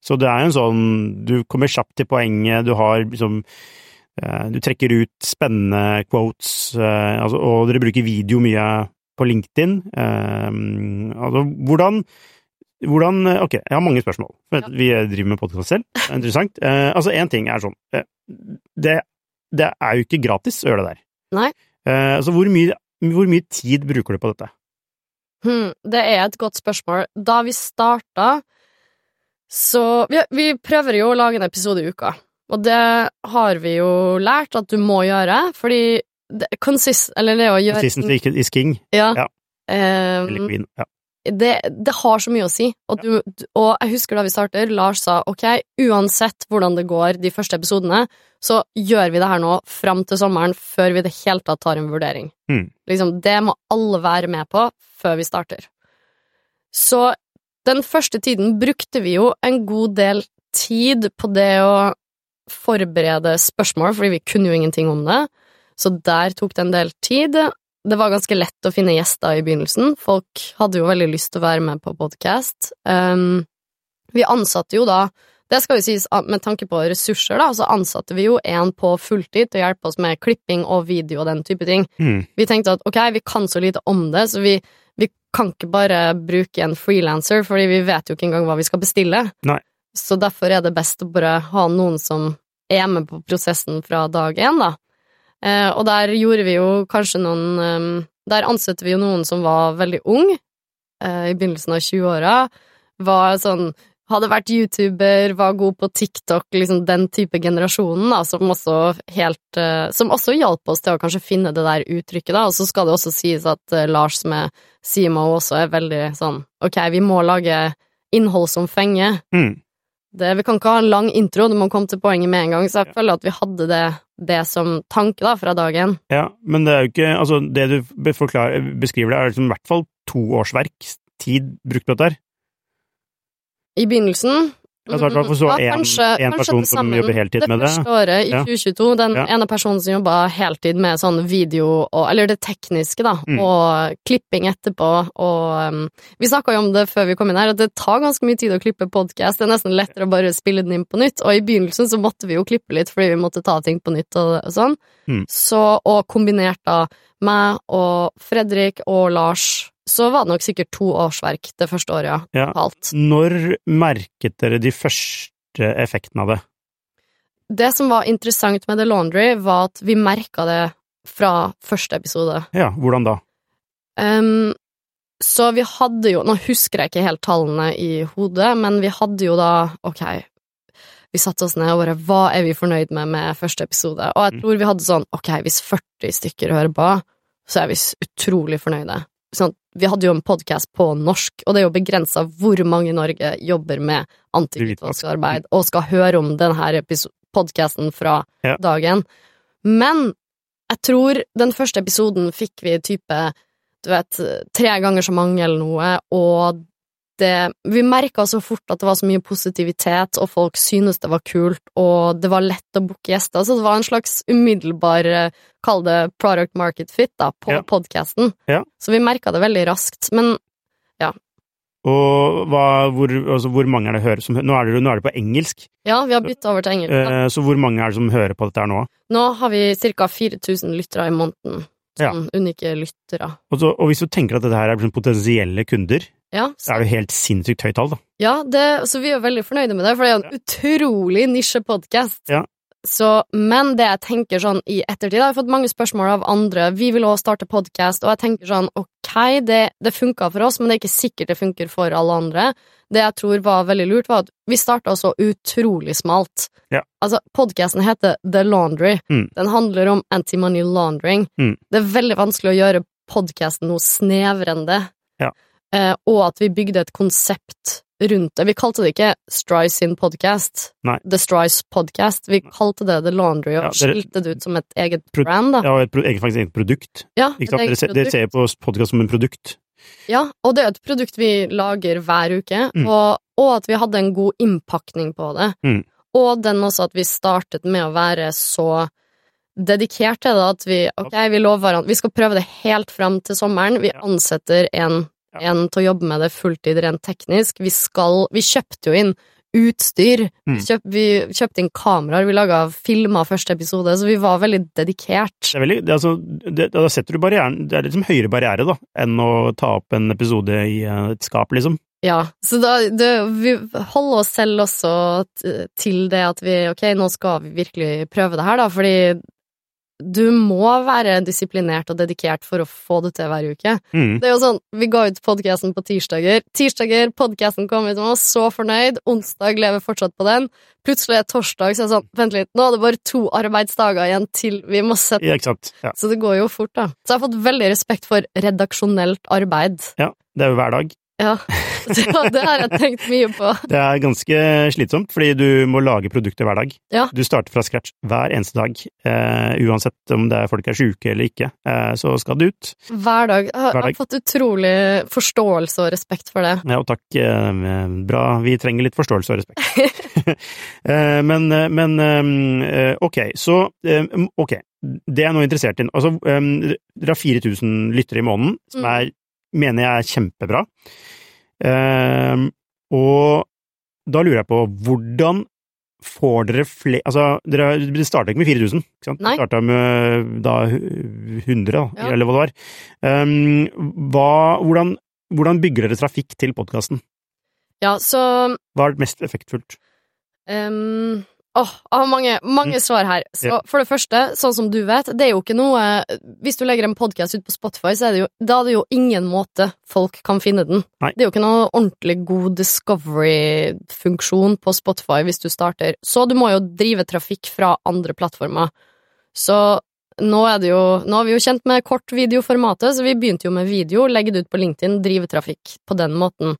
Speaker 1: Så det er jo en sånn Du kommer kjapt til poenget, du har liksom eh, Du trekker ut spennende quotes, eh, altså, og dere bruker video mye på LinkedIn. Eh, altså, hvordan hvordan Ok, jeg har mange spørsmål.
Speaker 2: Ja.
Speaker 1: Vi driver med podkast selv. Det er interessant. Eh, altså, én ting er sånn det, det er jo ikke gratis å gjøre det der.
Speaker 2: Nei.
Speaker 1: Eh, altså, hvor mye, hvor mye tid bruker du på dette?
Speaker 2: Hmm, det er et godt spørsmål. Da vi starta, så vi, vi prøver jo å lage en episode i uka, og det har vi jo lært at du må gjøre, fordi det, consist, eller det å gjøre
Speaker 1: Consistency ikke is king.
Speaker 2: Ja.
Speaker 1: Ja.
Speaker 2: Um,
Speaker 1: Eller queen. Ja.
Speaker 2: Det, det har så mye å si. Og, du, og jeg husker da vi starter, Lars sa ok, uansett hvordan det går de første episodene, så gjør vi det her nå fram til sommeren før vi i det hele tatt tar en vurdering.
Speaker 1: Mm.
Speaker 2: Liksom, det må alle være med på før vi starter. Så den første tiden brukte vi jo en god del tid på det å forberede spørsmål, fordi vi kunne jo ingenting om det. Så der tok det en del tid. Det var ganske lett å finne gjester i begynnelsen. Folk hadde jo veldig lyst til å være med på podkast. Um, vi ansatte jo da Det skal jo sies med tanke på ressurser, da, så ansatte vi jo en på fulltid til å hjelpe oss med klipping og video og den type ting.
Speaker 1: Mm.
Speaker 2: Vi tenkte at ok, vi kan så lite om det, så vi, vi kan ikke bare bruke en frilanser, fordi vi vet jo ikke engang hva vi skal bestille.
Speaker 1: Nei.
Speaker 2: Så derfor er det best å bare ha noen som er med på prosessen fra dag én, da. Eh, og der gjorde vi jo kanskje noen eh, Der ansatte vi jo noen som var veldig ung, eh, i begynnelsen av 20-åra. Var sånn hadde vært YouTuber, var god på TikTok, liksom den type generasjonen, da, som også helt eh, Som også hjalp oss til å kanskje finne det der uttrykket, da. Og så skal det også sies at Lars med CMO også er veldig sånn Ok, vi må lage innhold som fenger.
Speaker 1: Mm.
Speaker 2: Det, vi kan ikke ha en lang intro, det må komme til poenget med en gang, så jeg føler at vi hadde det, det som tanke da, fra dagen.
Speaker 1: Ja, men det er jo ikke Altså, det du be- beskriver det, er liksom i hvert fall to årsverk tid brukt på dette her.
Speaker 2: I begynnelsen
Speaker 1: Altså, i hvert så
Speaker 2: Ja, kanskje-
Speaker 1: en
Speaker 2: kanskje
Speaker 1: person som jobber heltid med det.
Speaker 2: Det første året, i
Speaker 1: Ja.
Speaker 2: 2022, den
Speaker 1: Ja.
Speaker 2: ene personen som jobba heltid med sånn video og Eller det tekniske, da,
Speaker 1: Mm.
Speaker 2: og klipping etterpå, og um, Vi snakka jo om det før vi kom inn her, at det tar ganske mye tid å klippe podkast. Det er nesten lettere å bare spille den inn på nytt, og i begynnelsen så måtte vi jo klippe litt fordi vi måtte ta ting på nytt og, og sånn.
Speaker 1: Mm.
Speaker 2: Så, og kombinert da meg og Fredrik og Lars, så var det nok sikkert to årsverk det første året, ja.
Speaker 1: Ja.
Speaker 2: Alt.
Speaker 1: Når merket dere de første effektene av det?
Speaker 2: Det som var interessant med The Laundry, var at vi merka det fra første episode.
Speaker 1: Ja, hvordan da?
Speaker 2: Um, så vi hadde jo Nå husker jeg ikke helt tallene i hodet, men vi hadde jo da Ok, vi satte oss ned og bare Hva er vi fornøyd med med første episode? Og jeg
Speaker 1: Mm.
Speaker 2: tror vi hadde sånn Ok, hvis 40 stykker hører på, så er vi utrolig fornøyde. Sånn, vi hadde jo en podkast på norsk, og det er jo begrensa hvor mange i Norge jobber med antihvitvaskarbeid og skal høre om denne podkasten fra
Speaker 1: Ja.
Speaker 2: dagen. Men jeg tror den første episoden fikk vi type du vet, tre ganger så mange eller noe, og det Vi merka så fort at det var så mye positivitet, og folk syntes det var kult, og det var lett å booke gjester, så det var en slags umiddelbar, eh, kall det product market fit, da, på
Speaker 1: Ja.
Speaker 2: podkasten.
Speaker 1: Ja.
Speaker 2: Så vi merka det veldig raskt. Men ja,
Speaker 1: Og hva, hvor, altså, hvor mange er det hører som Nå er det, nå er det på engelsk,
Speaker 2: ja, vi har bytta over til engelsk.
Speaker 1: eh, så hvor mange er det som hører på dette her nå?
Speaker 2: Nå har vi ca. 4000 lyttere i måneden.
Speaker 1: Ja.
Speaker 2: Sånn unike lyttere.
Speaker 1: Og, så, og hvis du tenker at dette her er sånn potensielle kunder,
Speaker 2: Ja,
Speaker 1: så er jo helt sinnssykt høyt tall, da.
Speaker 2: Ja, det, så vi er veldig fornøyde med det, for det er jo en utrolig nisjepodkast.
Speaker 1: Ja.
Speaker 2: Så, men det jeg tenker sånn i ettertid, jeg har fått mange spørsmål av andre, vi vil også starte podkast, og jeg tenker sånn, ok, det, det funka for oss, men det er ikke sikkert det funker for alle andre. Det jeg tror var veldig lurt, var at vi starta så utrolig smalt.
Speaker 1: Ja.
Speaker 2: Altså, podkasten heter The Laundry.
Speaker 1: Mm.
Speaker 2: Den handler om anti-money laundering.
Speaker 1: Mm.
Speaker 2: Det er veldig vanskelig å gjøre podkasten noe snevrende.
Speaker 1: Ja.
Speaker 2: Eh, og at vi bygde et konsept rundt det. Vi kalte det ikke Stry sin podcast,
Speaker 1: Nei.
Speaker 2: The Strys podcast. Vi kalte det The Laundry, og
Speaker 1: Ja, dere-
Speaker 2: skilte det ut som et eget brand, da.
Speaker 1: Ja, et, eget- faktisk et eget produkt.
Speaker 2: Ja, et
Speaker 1: sant? Dere,
Speaker 2: eget
Speaker 1: ser, dere ser på podkast som en produkt.
Speaker 2: Ja, og det er et produkt vi lager hver uke,
Speaker 1: Mm.
Speaker 2: og, og at vi hadde en god innpakning på det.
Speaker 1: Mm.
Speaker 2: Og den også at vi startet med å være så dedikert til det at vi, ok, vi lover hverandre, vi skal prøve det helt fram til sommeren. Vi ansetter en. En til å jobbe med det fulltid rent teknisk. Vi skal, vi kjøpte jo inn utstyr.
Speaker 1: Mm.
Speaker 2: Kjøp, vi kjøpte inn kameraer, vi laga filmer første episode, så vi var veldig dedikert.
Speaker 1: Det er veldig, det, altså, det, da setter du barrieren Det er liksom høyere barriere da enn å ta opp en episode i eh, et skap, liksom.
Speaker 2: Ja, så da det, vi holder oss selv også til det at vi ok, nå skal vi virkelig prøve det her, da, fordi du må være disiplinert og dedikert for å få det til hver uke.
Speaker 1: Mm.
Speaker 2: Det er jo sånn, Vi ga ut podkasten på tirsdager. Tirsdager, podkasten kom ut, man var så fornøyd. Onsdag lever fortsatt på den. Plutselig er torsdag, så er det sånn Vent litt, nå er det bare to arbeidsdager igjen til vi må sette
Speaker 1: Ja. Ja.
Speaker 2: Så det går jo fort, da. Så jeg har fått veldig respekt for redaksjonelt arbeid.
Speaker 1: ja. Det er jo hver dag.
Speaker 2: Ja, det, har jeg tenkt mye på.
Speaker 1: Det er ganske slitsomt, fordi du må lage produkter hver dag.
Speaker 2: Ja.
Speaker 1: Du starter fra scratch hver eneste dag, uh, uansett om det er folk er sjuke eller ikke. Uh, så skal det ut.
Speaker 2: Hver dag. Jeg har,
Speaker 1: Hver dag.
Speaker 2: jeg har fått utrolig forståelse og respekt for det.
Speaker 1: Ja, og takk. Uh, bra. Vi trenger litt forståelse og respekt. men, men ok, så eh, Ok, det er jeg nå interessert i. Altså, um, dere har 4000 lyttere i måneden, som
Speaker 2: Mm.
Speaker 1: er, mener jeg er kjempebra. Eh, og da lurer jeg på, hvordan får dere flere Altså, dere, det starta ikke med 4000, ikke sant?
Speaker 2: Nei.
Speaker 1: Det starta med da 100, da,
Speaker 2: Ja.
Speaker 1: eller hva det var. Um, hva, hvordan, hvordan bygger dere trafikk til podkasten?
Speaker 2: Ja, så
Speaker 1: Hva er mest effektfullt?
Speaker 2: Ehm, Åh, jeg har mange, mange
Speaker 1: Mm.
Speaker 2: svar her. Så
Speaker 1: yeah.
Speaker 2: For det første, sånn som du vet, det er jo ikke noe Hvis du legger en podkast ut på Spotify, så er det jo Da er det jo ingen måte folk kan finne den.
Speaker 1: Nei.
Speaker 2: Det er jo ikke noe ordentlig god discovery-funksjon på Spotify hvis du starter. Så du må jo drive trafikk fra andre plattformer. Så nå er det jo Nå har vi jo kjent med kortvideoformatet, så vi begynte jo med video, legge det ut på LinkedIn, drive trafikk på den måten.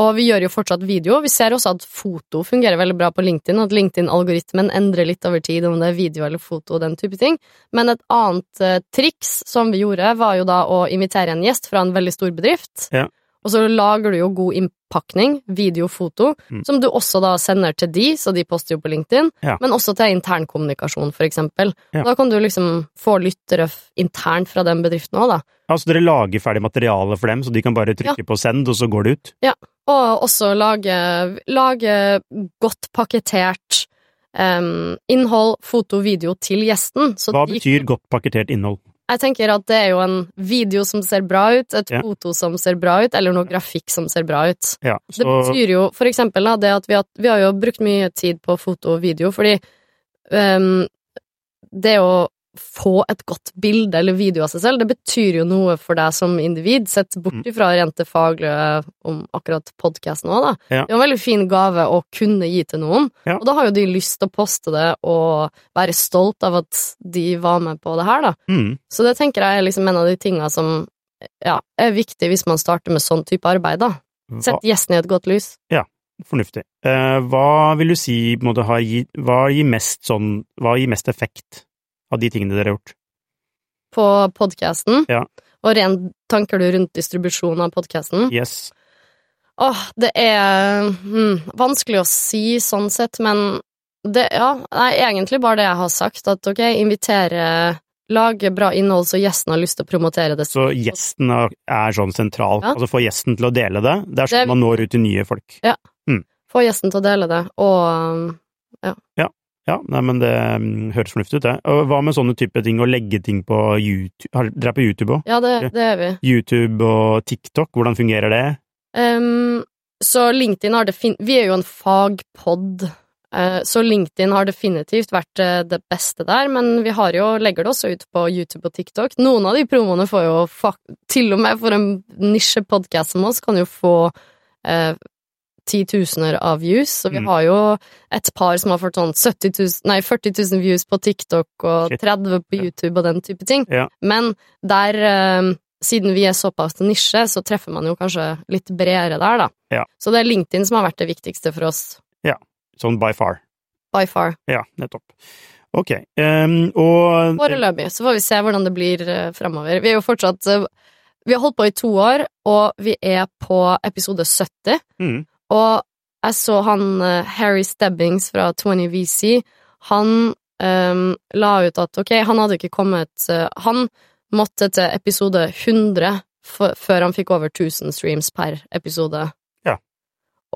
Speaker 2: Og vi gjør jo fortsatt video. Vi ser også at foto fungerer veldig bra på LinkedIn, at LinkedIn-algoritmen endrer litt over tid om det er video eller foto og den type ting. Men et annet eh, triks som vi gjorde, var jo da å invitere en gjest fra en veldig stor bedrift.
Speaker 1: Ja.
Speaker 2: Og så lager du jo god innpakning, video, foto,
Speaker 1: Mm.
Speaker 2: som du også da sender til de, så de poster jo på LinkedIn,
Speaker 1: Ja.
Speaker 2: men også til internkommunikasjon, for eksempel.
Speaker 1: Ja.
Speaker 2: Da kan du liksom få lyttere internt fra den bedriften òg, da.
Speaker 1: Altså, dere lager ferdig materiale for dem, så de kan bare trykke på send, og så går det ut?
Speaker 2: Ja, Og også lage, lage godt pakketert um, innhold, foto, video til gjesten. Så
Speaker 1: Hva betyr godt pakketert innhold?
Speaker 2: Jeg tenker at det er jo en video som ser bra ut, et
Speaker 1: Ja.
Speaker 2: foto som ser bra ut, eller noe grafikk som ser bra ut.
Speaker 1: Ja,
Speaker 2: Det betyr jo for eksempel da, det at vi har, vi har jo brukt mye tid på foto og video, fordi um, det å få et godt bilde eller video av seg selv, det betyr jo noe for deg som individ, sett bort
Speaker 1: Mm.
Speaker 2: ifra rent det faglige om akkurat podkasten òg, da.
Speaker 1: Ja.
Speaker 2: Det er en veldig fin gave å kunne gi til noen,
Speaker 1: Ja.
Speaker 2: og da har jo de lyst til å poste det og være stolt av at de var med på det her, da.
Speaker 1: mm,
Speaker 2: Så det tenker jeg er liksom en av de tinga som ja, er viktig hvis man starter med sånn type arbeid, da. Sett gjesten i et godt lys.
Speaker 1: Fornuftig. Eh, hva vil du si på en måte, har gi, hva gir mest sånn Hva gir mest effekt av de tingene dere har gjort?
Speaker 2: på podkasten,
Speaker 1: Ja.
Speaker 2: og rent tanker du rundt distribusjon av podkasten.
Speaker 1: Yes.
Speaker 2: Åh, det er hmm, vanskelig å si sånn sett, men det Ja, nei, egentlig bare det jeg har sagt, at ok, invitere Lage bra innhold så gjesten har lyst til å promotere det.
Speaker 1: Så gjesten er, sånn sentral,
Speaker 2: Ja.
Speaker 1: altså få gjesten til å dele det. Det er
Speaker 2: Det-
Speaker 1: sånn man når ut til nye folk.
Speaker 2: Ja, Få gjesten til å dele det, og
Speaker 1: ja. Ja, nei, men det mm, høres fornuftig ut, det. Og hva med sånne type ting, å legge ting på YouTube? Har, dere er på YouTube òg?
Speaker 2: Ja, det, det er vi.
Speaker 1: YouTube og TikTok, hvordan fungerer det?
Speaker 2: Um, så LinkedIn har definitivt Vi er jo en fagpod, uh, så LinkedIn har definitivt vært uh, det beste der, men vi har jo, legger det også ut på YouTube og TikTok. Noen av de promoene får jo Til og med for en nisjepodkast som oss kan jo få eh, titusener av views, så vi
Speaker 1: Mm.
Speaker 2: har jo et par som har fått sånn 70 000, nei, 40 000 views på TikTok og
Speaker 1: Shit.
Speaker 2: 30 på YouTube og den type ting.
Speaker 1: Ja.
Speaker 2: Men der, eh, siden vi er såpass nisje, så treffer man jo kanskje litt bredere der, da.
Speaker 1: Ja.
Speaker 2: Så det er LinkedIn som har vært det viktigste for oss, Ja.
Speaker 1: Sånn by far.
Speaker 2: by far.
Speaker 1: Ja, nettopp. Ok. um, og
Speaker 2: Foreløpig. Så får vi se hvordan det blir uh, fremover. Vi er jo fortsatt eh, Vi har holdt på i to år, og vi er på episode 70.
Speaker 1: mm,
Speaker 2: Og jeg så han eh, Harry Stebbings fra 20VC, han um, la ut at ok, han hadde ikke kommet eh, Han måtte til episode 100 før han fikk over 1000 streams per episode.
Speaker 1: Ja.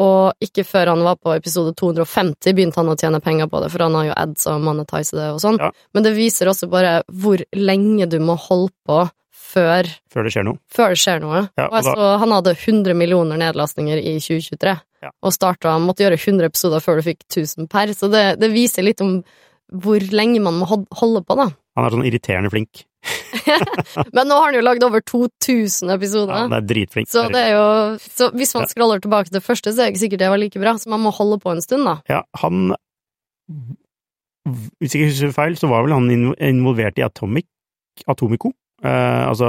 Speaker 2: Og ikke før han var på episode 250 begynte han å tjene penger på det, for han har jo ads og monetize det og sånn.
Speaker 1: Ja.
Speaker 2: Men det viser også bare hvor lenge du må holde på før,
Speaker 1: før det skjer noe.
Speaker 2: før det skjer noe.
Speaker 1: Ja,
Speaker 2: og
Speaker 1: og da-
Speaker 2: så, han hadde 100 millioner nedlastninger i 2023,
Speaker 1: Ja.
Speaker 2: og starta Måtte gjøre 100 episoder før du fikk 1000 per, så det, det viser litt om hvor lenge man må holde på, da.
Speaker 1: Han er sånn irriterende flink.
Speaker 2: Men nå har han jo lagd over 2000 episoder.
Speaker 1: Ja, han er dritflink.
Speaker 2: Så, det er jo, så hvis man scroller tilbake til det første, så er det ikke sikkert det var like bra. Så man må holde på en stund, da.
Speaker 1: Ja, han Hvis jeg ikke husker feil, så var vel han involvert i Atomic, Atomico. Eh, altså,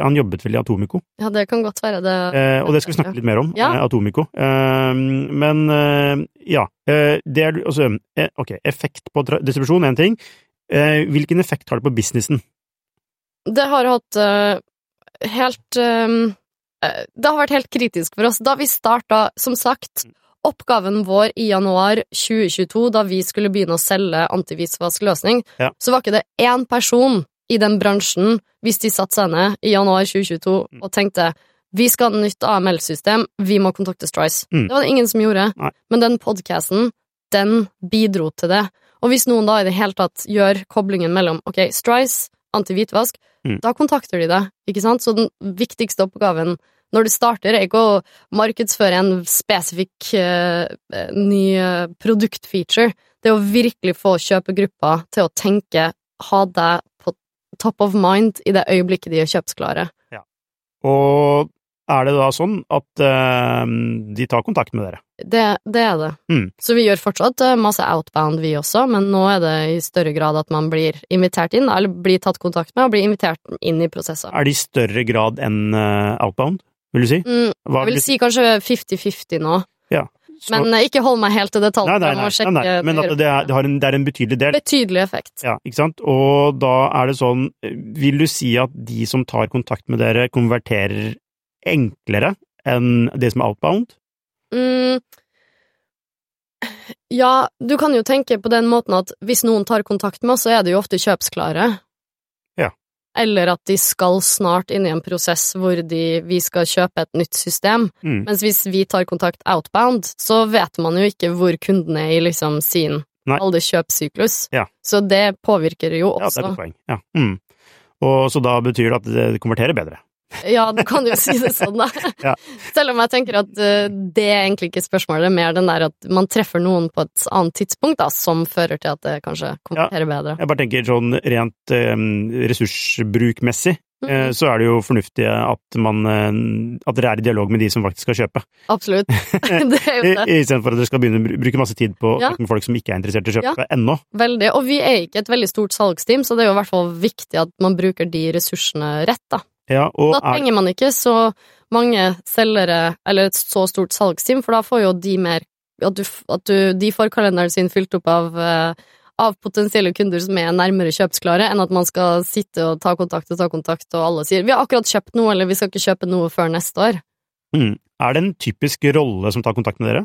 Speaker 1: han jobbet vel i Atomico,
Speaker 2: Ja, det kan godt være det.
Speaker 1: eh, og det skal vi snakke litt mer om.
Speaker 2: Ja.
Speaker 1: eh, Atomico. Eh, men eh, ja, eh, det er altså Ok, effekt på distribusjon er en ting. Eh, hvilken effekt har det på businessen?
Speaker 2: Det har hatt helt Det har vært helt kritisk for oss. Da vi starta, som sagt, oppgaven vår i januar 2022, da vi skulle begynne å selge antivissvaskløsning,
Speaker 1: Ja.
Speaker 2: så var ikke det én person i den bransjen, hvis de satte seg ned i januar 2022
Speaker 1: Mm.
Speaker 2: og tenkte vi skal ha nytt AML-system, vi må kontakte Strice.
Speaker 1: Mm.
Speaker 2: Det var det ingen som gjorde.
Speaker 1: Nei.
Speaker 2: Men den podcasten, den bidro til det. Og hvis noen da i det hele tatt gjør koblingen mellom ok, Strice, anti-hvitvask,
Speaker 1: Mm.
Speaker 2: da kontakter de deg, ikke sant? Så den viktigste oppgaven når du starter, er ikke å markedsføre en spesifikk eh, ny eh, produktfeature. Det er å virkelig få kjøpegruppa til å tenke, ha deg på top of mind i det øyeblikket de er kjøpsklare.
Speaker 1: Og er det da sånn at uh, de tar kontakt med dere?
Speaker 2: Det, det er det.
Speaker 1: Mm.
Speaker 2: Så vi gjør fortsatt eh, masse outbound, vi også, men nå er det i større grad at man blir invitert inn, eller blir tatt kontakt med og blir invitert inn i prosesser.
Speaker 1: Er det i større grad enn eh, outbound, vil du si?
Speaker 2: Mm, jeg vil si kanskje 50-50 nå, men eh, ikke hold meg helt til detalj.
Speaker 1: Nei, nei, nei, nei, nei. men at det er, det, har en, det er en betydelig del.
Speaker 2: Betydelig effekt.
Speaker 1: Ja, ikke sant? Og da er det sånn, vil du si at de som tar kontakt med dere, konverterer enklere enn det som er outbound?
Speaker 2: Mm. Ja, du kan jo tenke på den måten at hvis noen tar kontakt med oss, så er de jo ofte kjøpsklare. Eller at de skal snart inn i en prosess hvor de, vi skal kjøpe et nytt system.
Speaker 1: Mm.
Speaker 2: Mens hvis vi tar kontakt outbound, så vet man jo ikke hvor kunden er i liksom sin
Speaker 1: Nei.
Speaker 2: alle.
Speaker 1: Ja.
Speaker 2: Så det påvirker jo også.
Speaker 1: Ja, det er et poeng. Ja. Mm. Og så da betyr det at det konverterer bedre.
Speaker 2: Ja, du kan jo si det sånn, da.
Speaker 1: Ja.
Speaker 2: Selv om jeg tenker at eh, det er egentlig ikke spørsmålet, det er mer den der at man treffer noen på et annet tidspunkt, da, som fører til at det kanskje konverterer bedre.
Speaker 1: Jeg bare tenker sånn rent eh, ressursbrukmessig, eh,
Speaker 2: Mhm.
Speaker 1: så er det jo fornuftig at man eh, at dere er i dialog med de som faktisk skal kjøpe.
Speaker 2: Absolutt. det er jo det.
Speaker 1: Istedenfor at dere skal begynne å bruke masse tid på
Speaker 2: Ja.
Speaker 1: med folk som ikke er interessert i å kjøpe ennå.
Speaker 2: Veldig. Og vi er ikke et veldig stort salgsteam, så det er jo i hvert fall viktig at man bruker de ressursene rett, da.
Speaker 1: Ja, og
Speaker 2: Da
Speaker 1: er,
Speaker 2: trenger man ikke så mange selgere, eller et så stort salgsteam, for da får jo de mer At, du, at du, de får kalenderen sin fylt opp av, eh, av potensielle kunder som er nærmere kjøpsklare, enn at man skal sitte og ta kontakt og ta kontakt, og alle sier 'vi har akkurat kjøpt noe', eller 'vi skal ikke kjøpe noe før neste år'.
Speaker 1: mm, er det en typisk rolle som tar kontakt med dere?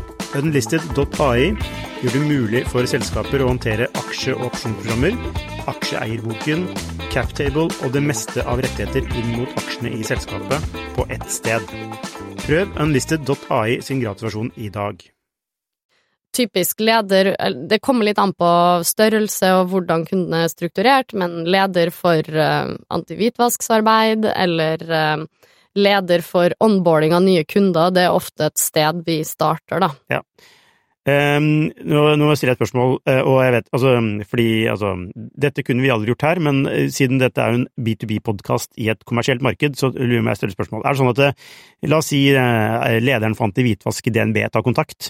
Speaker 1: Unlisted.ai gjør det mulig for selskaper å håndtere aksje- og opsjonsprogrammer, aksjeeierboken, captable og det meste av rettigheter inn mot aksjene i selskapet på ett sted. Prøv unlisted.ai sin gratulasjon i dag.
Speaker 2: Typisk leder Det kommer litt an på størrelse og hvordan kunden er strukturert, men leder for uh, antihvitvasksarbeid eller eh, leder for onboarding av nye kunder, det er ofte et sted vi starter, da.
Speaker 1: Um, nå, nå må jeg et spørsmål, eh, og jeg vet, altså, fordi altså, dette kunne vi aldri gjort her, men eh, siden dette er jo en B2B-podkast i et kommersielt marked, så lurer jeg meg et større spørsmål. Er det sånn at, eh, la oss si lederen for antihvitvask i DNB tar kontakt,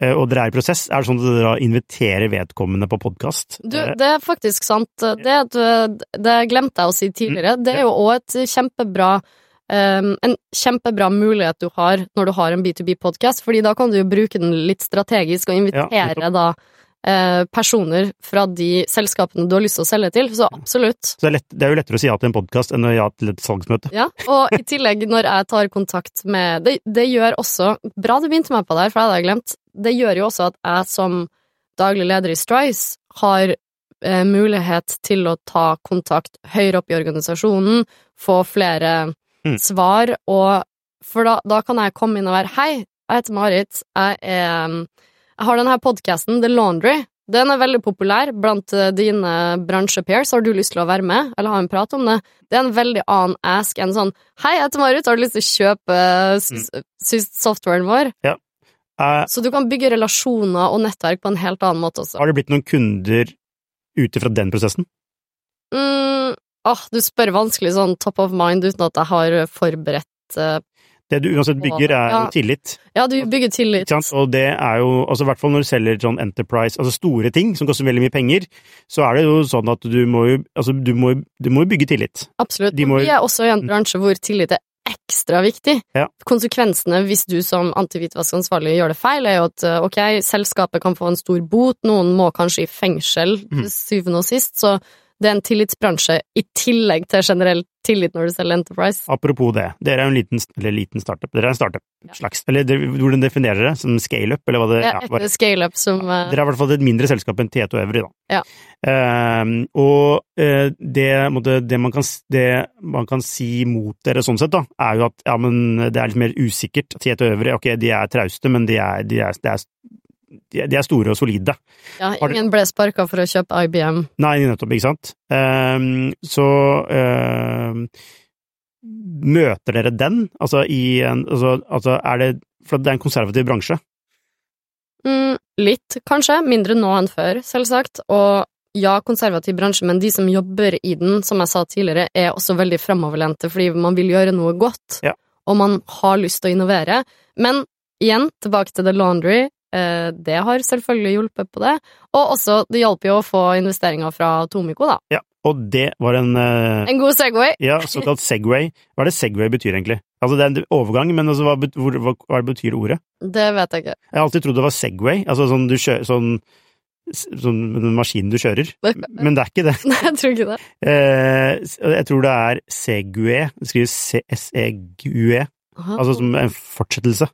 Speaker 1: og dere er i prosess, er det sånn at dere da inviterer vedkommende på podkast?
Speaker 2: Det er faktisk sant. Det, det glemte jeg å si tidligere. Det er jo òg et kjempebra um, en kjempebra mulighet du har når du har en B2B-podkast, fordi da kan du jo bruke den litt strategisk og invitere
Speaker 1: ja.
Speaker 2: da eh, personer fra de selskapene du har lyst til å selge til, så absolutt.
Speaker 1: Så det er, lett, det er jo lettere å si ja til en podkast enn å ja til et salgsmøte.
Speaker 2: Ja, og i tillegg, når jeg tar kontakt med Det, det gjør også Bra du begynte meg på det her, for det hadde jeg glemt. Det gjør jo også at jeg som daglig leder i Strice har eh, mulighet til å ta kontakt høyere opp i organisasjonen, få flere
Speaker 1: Mm.
Speaker 2: svar, og for da, da kan jeg komme inn og være Hei, jeg heter Marit, jeg er Jeg har denne podkasten, The Laundry. Den er veldig populær blant eh, dine bransjepairs. Har du lyst til å være med, eller ha en prat om det? Det er en veldig annen ask enn sånn Hei, jeg heter Marit, har du lyst til å kjøpe eh, s- softwaren vår?
Speaker 1: Eh,
Speaker 2: Så du kan bygge relasjoner og nettverk på en helt annen måte også.
Speaker 1: har det blitt noen kunder ut ifra den prosessen?
Speaker 2: Mm, åh, du spør vanskelig sånn top of mind uten at jeg har forberedt uh,
Speaker 1: Det du uansett bygger, er
Speaker 2: Ja.
Speaker 1: tillit.
Speaker 2: Ja, du bygger tillit.
Speaker 1: Og det er jo, altså i hvert fall når du selger sånn enterprise, altså store ting som koster veldig mye penger, så er det jo sånn at du må jo, altså du må, du må bygge tillit.
Speaker 2: Absolutt.
Speaker 1: De må-
Speaker 2: Vi er også i en bransje hvor tillit er ekstra viktig.
Speaker 1: Ja.
Speaker 2: Konsekvensene hvis du som antihvitvaskansvarlig gjør det feil, er jo at eh, ok, selskapet kan få en stor bot, noen må kanskje i fengsel mm. syvende og sist, så det er en tillitsbransje i tillegg til generell tillit når du selger Enterprise.
Speaker 1: Apropos det, dere er jo en liten, eller liten startup, dere er en startup,
Speaker 2: Ja.
Speaker 1: slags, eller hvordan definerer dere? Som scale-up, eller hva det
Speaker 2: ja,
Speaker 1: ja,
Speaker 2: er scaleup som ja,
Speaker 1: Dere er i hvert fall et mindre selskap enn Tieto Evry, da.
Speaker 2: Ja.
Speaker 1: Ehm, og eh, det, måtte, det, man kan, det man kan si mot dere sånn sett, da, er jo at ja, men det er litt mer usikkert. Tieto Evry, ok, de er trauste, men de er, de er, de er, de er, store og solide.
Speaker 2: Ja, ingen ble sparka for å kjøpe IBM.
Speaker 1: Nei, nettopp, ikke sant? Um, så um, Møter dere den? Altså i en altså, altså er det For det er en konservativ bransje.
Speaker 2: Mm, litt, kanskje. Mindre nå enn før, selvsagt. Og ja, konservativ bransje, men de som jobber i den, som jeg sa tidligere, er også veldig framoverlente, fordi man vil gjøre noe godt,
Speaker 1: Ja.
Speaker 2: og man har lyst til å innovere. Men igjen, tilbake til The Laundry. Eh, det har selvfølgelig hjulpet på det. Og også, det hjalp jo å få investeringer fra Tomiko, da.
Speaker 1: Ja, og det var en eh,
Speaker 2: En god Segway.
Speaker 1: ja, såkalt Segway. Hva er det Segway betyr, egentlig? Altså, det er en overgang, men altså, hva, hvor, hva, hva betyr ordet?
Speaker 2: Det vet jeg ikke.
Speaker 1: Jeg har alltid trodd det var Segway, altså sånn du kjører sånn Sånn den maskinen du kjører. Men det er ikke det.
Speaker 2: Nei, jeg tror ikke det.
Speaker 1: Eh, jeg tror det er Segway. Det skrives S-E-G-U-E,
Speaker 2: Aha.
Speaker 1: altså som en fortsettelse.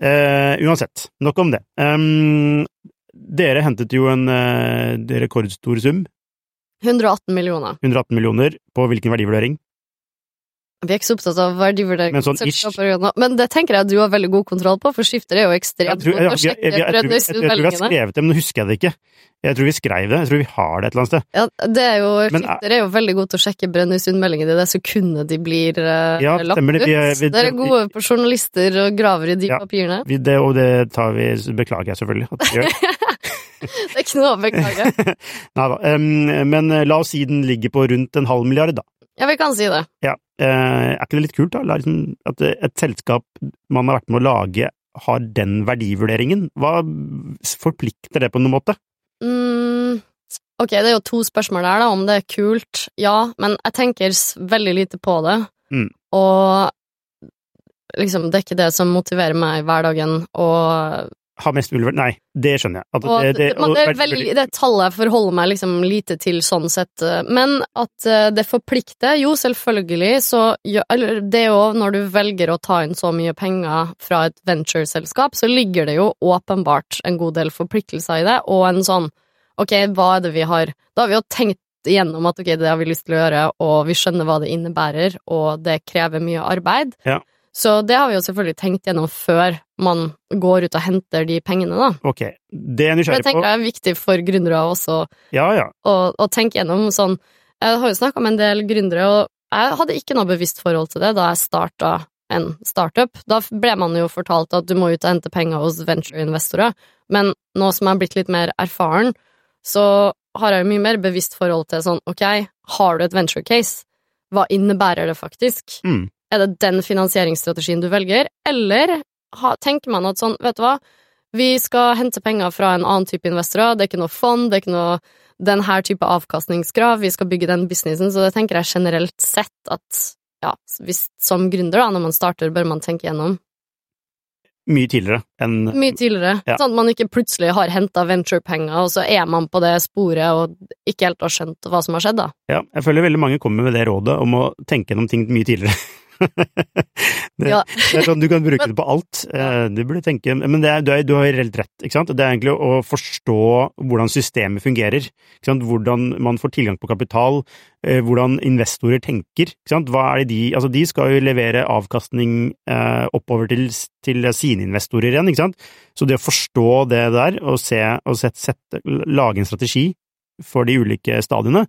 Speaker 1: Eh, uansett, nok om det. Um, dere hentet jo en uh, rekordstor sum,
Speaker 2: 118 millioner.
Speaker 1: 118 millioner, på hvilken verdivurdering?
Speaker 2: Vi er ikke så opptatt av verdivurdering.
Speaker 1: Men sånn.
Speaker 2: Men det tenker jeg du har veldig god kontroll på, for skifter er jo ekstremt
Speaker 1: god
Speaker 2: til å sjekke
Speaker 1: jeg, tror- vi har skrevet det, men nå husker jeg det ikke. Jeg tror vi skrev det. Jeg tror vi har det et eller annet sted.
Speaker 2: Ja, det er jo,
Speaker 1: Men,
Speaker 2: skifter er jo veldig god til å sjekke Brønnøysundmeldingene i det sekundet de blir eh,
Speaker 1: Ja,
Speaker 2: lagt
Speaker 1: stemmer
Speaker 2: ut.
Speaker 1: det. Vi vi-
Speaker 2: Dere er gode på journalister og graver i de
Speaker 1: Ja.
Speaker 2: papirene.
Speaker 1: Vi, det, og det tar vi Beklager jeg selvfølgelig at vi gjør.
Speaker 2: Det er ikke noe å beklage.
Speaker 1: Nei da. Um, men eh, la oss si den ligger på rundt en halv milliard, da.
Speaker 2: Ja, vi kan si det.
Speaker 1: Ja. Eh, er ikke det litt kult, da? Liksom, at eh, et selskap man har vært med å lage, har den verdivurderingen? Hva forplikter det på noen måte?
Speaker 2: Mm, ok, det er jo to spørsmål der, da, om det er kult. Ja, men jeg tenker veldig lite på det.
Speaker 1: Mm.
Speaker 2: Og liksom, det er ikke det som motiverer meg i hverdagen. Og,
Speaker 1: Ha mest mulig? Nei, det skjønner jeg. At,
Speaker 2: og
Speaker 1: det,
Speaker 2: det,
Speaker 1: og
Speaker 2: det, er veldig, det tallet forholder meg liksom lite til sånn sett. Men at eh, det forplikter, jo, selvfølgelig, så Eller det er jo når du velger å ta inn så mye penger fra et ventureselskap, så ligger det jo åpenbart en god del forpliktelser i det, og en sånn Ok, hva er det vi har Da har vi jo tenkt igjennom at ok, det har vi lyst til å gjøre, og vi skjønner hva det innebærer, og det krever mye arbeid.
Speaker 1: Ja.
Speaker 2: Så det har vi jo selvfølgelig tenkt gjennom før man går ut og henter de pengene, da.
Speaker 1: Ok, det er nysgjerrig på.
Speaker 2: Det tenker jeg er viktig for gründere også,
Speaker 1: Ja, ja.
Speaker 2: å, å tenke gjennom sånn Jeg har jo snakka med en del gründere, og jeg hadde ikke noe bevisst forhold til det da jeg starta en startup. Da ble man jo fortalt at du må ut og hente penger hos ventureinvestorer, men nå som jeg har blitt litt mer erfaren, så har jeg jo mye mer bevisst forhold til sånn, ok, har du et venture case? Hva innebærer det faktisk?
Speaker 1: Mm.
Speaker 2: Er det den finansieringsstrategien du velger, eller tenker man at sånn, vet du hva, vi skal hente penger fra en annen type investorer, det er ikke noe fond, det er ikke noe den her type avkastningskrav, vi skal bygge den businessen, så det tenker jeg generelt sett at ja, hvis som gründer, da, når man starter, bør man tenke gjennom.
Speaker 1: mye tidligere enn
Speaker 2: Mye tidligere.
Speaker 1: Ja.
Speaker 2: Sånn at man ikke plutselig har henta venturepenger, og så er man på det sporet og ikke helt har skjønt hva som har skjedd, da.
Speaker 1: Ja, jeg føler veldig mange kommer med det rådet om å tenke gjennom ting mye tidligere. det,
Speaker 2: Ja.
Speaker 1: det er sånn, Du kan bruke det på alt. Eh, Du burde tenke Men det du, er, du har helt rett, ikke sant? Det er egentlig å forstå hvordan systemet fungerer. Ikke sant? Hvordan man får tilgang på kapital, eh, hvordan investorer tenker. Ikke sant? Hva er det de Altså, de skal jo levere avkastning eh, oppover til, til sine investorer igjen, ikke sant? Så det å forstå det der, og se og sette, sette, lage en strategi for de ulike stadiene,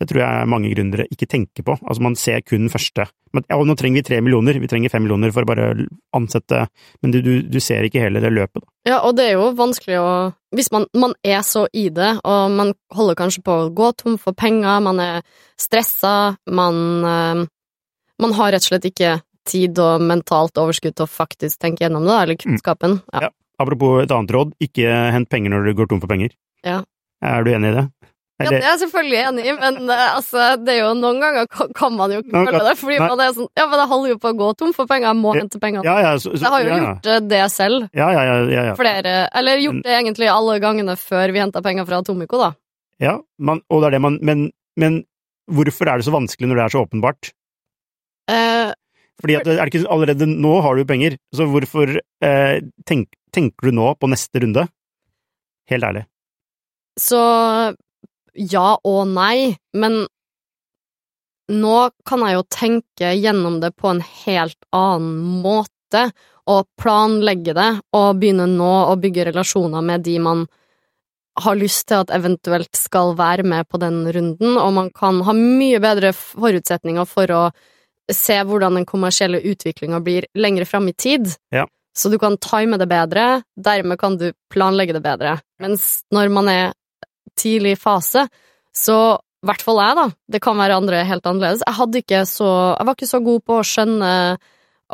Speaker 1: det tror jeg mange gründere ikke tenker på. Altså, man ser kun første. Men ja, nå trenger vi tre millioner, vi trenger fem millioner for å bare ansette, men du, du, du ser ikke hele det løpet, da.
Speaker 2: Ja, og det er jo vanskelig å Hvis man, man er så i det, og man holder kanskje på å gå tom for penger, man er stressa, man eh, Man har rett og slett ikke tid og mentalt overskudd til å faktisk tenke gjennom det, eller kunnskapen. Ja.
Speaker 1: Ja. Apropos et annet råd, ikke hent penger når du går tom for penger.
Speaker 2: Ja.
Speaker 1: Er du enig i det?
Speaker 2: Ja, det er jeg selvfølgelig enig i, men eh, altså, det er jo noen ganger kan, man jo ikke
Speaker 1: Nå
Speaker 2: føle det, fordi man er sånn Ja, men jeg holder jo på å gå tom for penger, jeg må hente penger.
Speaker 1: Ja, ja, så, så,
Speaker 2: Jeg har jo
Speaker 1: ja,
Speaker 2: gjort eh, det selv
Speaker 1: Ja, ja, ja, ja, ja.
Speaker 2: flere Eller gjort det egentlig alle gangene før vi henta penger fra Atomico, da.
Speaker 1: ja man, og det er det man men, men hvorfor er det så vanskelig når det er så åpenbart?
Speaker 2: Eh,
Speaker 1: Fordi at er det ikke allerede nå har du penger, så hvorfor eh, tenk, tenker du nå på neste runde? Helt ærlig.
Speaker 2: Så ja og nei, men nå kan jeg jo tenke gjennom det på en helt annen måte, og planlegge det, og begynne nå å bygge relasjoner med de man har lyst til at eventuelt skal være med på den runden, og man kan ha mye bedre forutsetninger for å se hvordan den kommersielle utviklinga blir lengre fram i tid.
Speaker 1: Ja.
Speaker 2: Så du kan time det bedre, dermed kan du planlegge det bedre. Mens når man er tidlig fase, så i hvert fall jeg, da. Det kan være andre helt annerledes. Jeg ikke så Jeg var ikke så god på å skjønne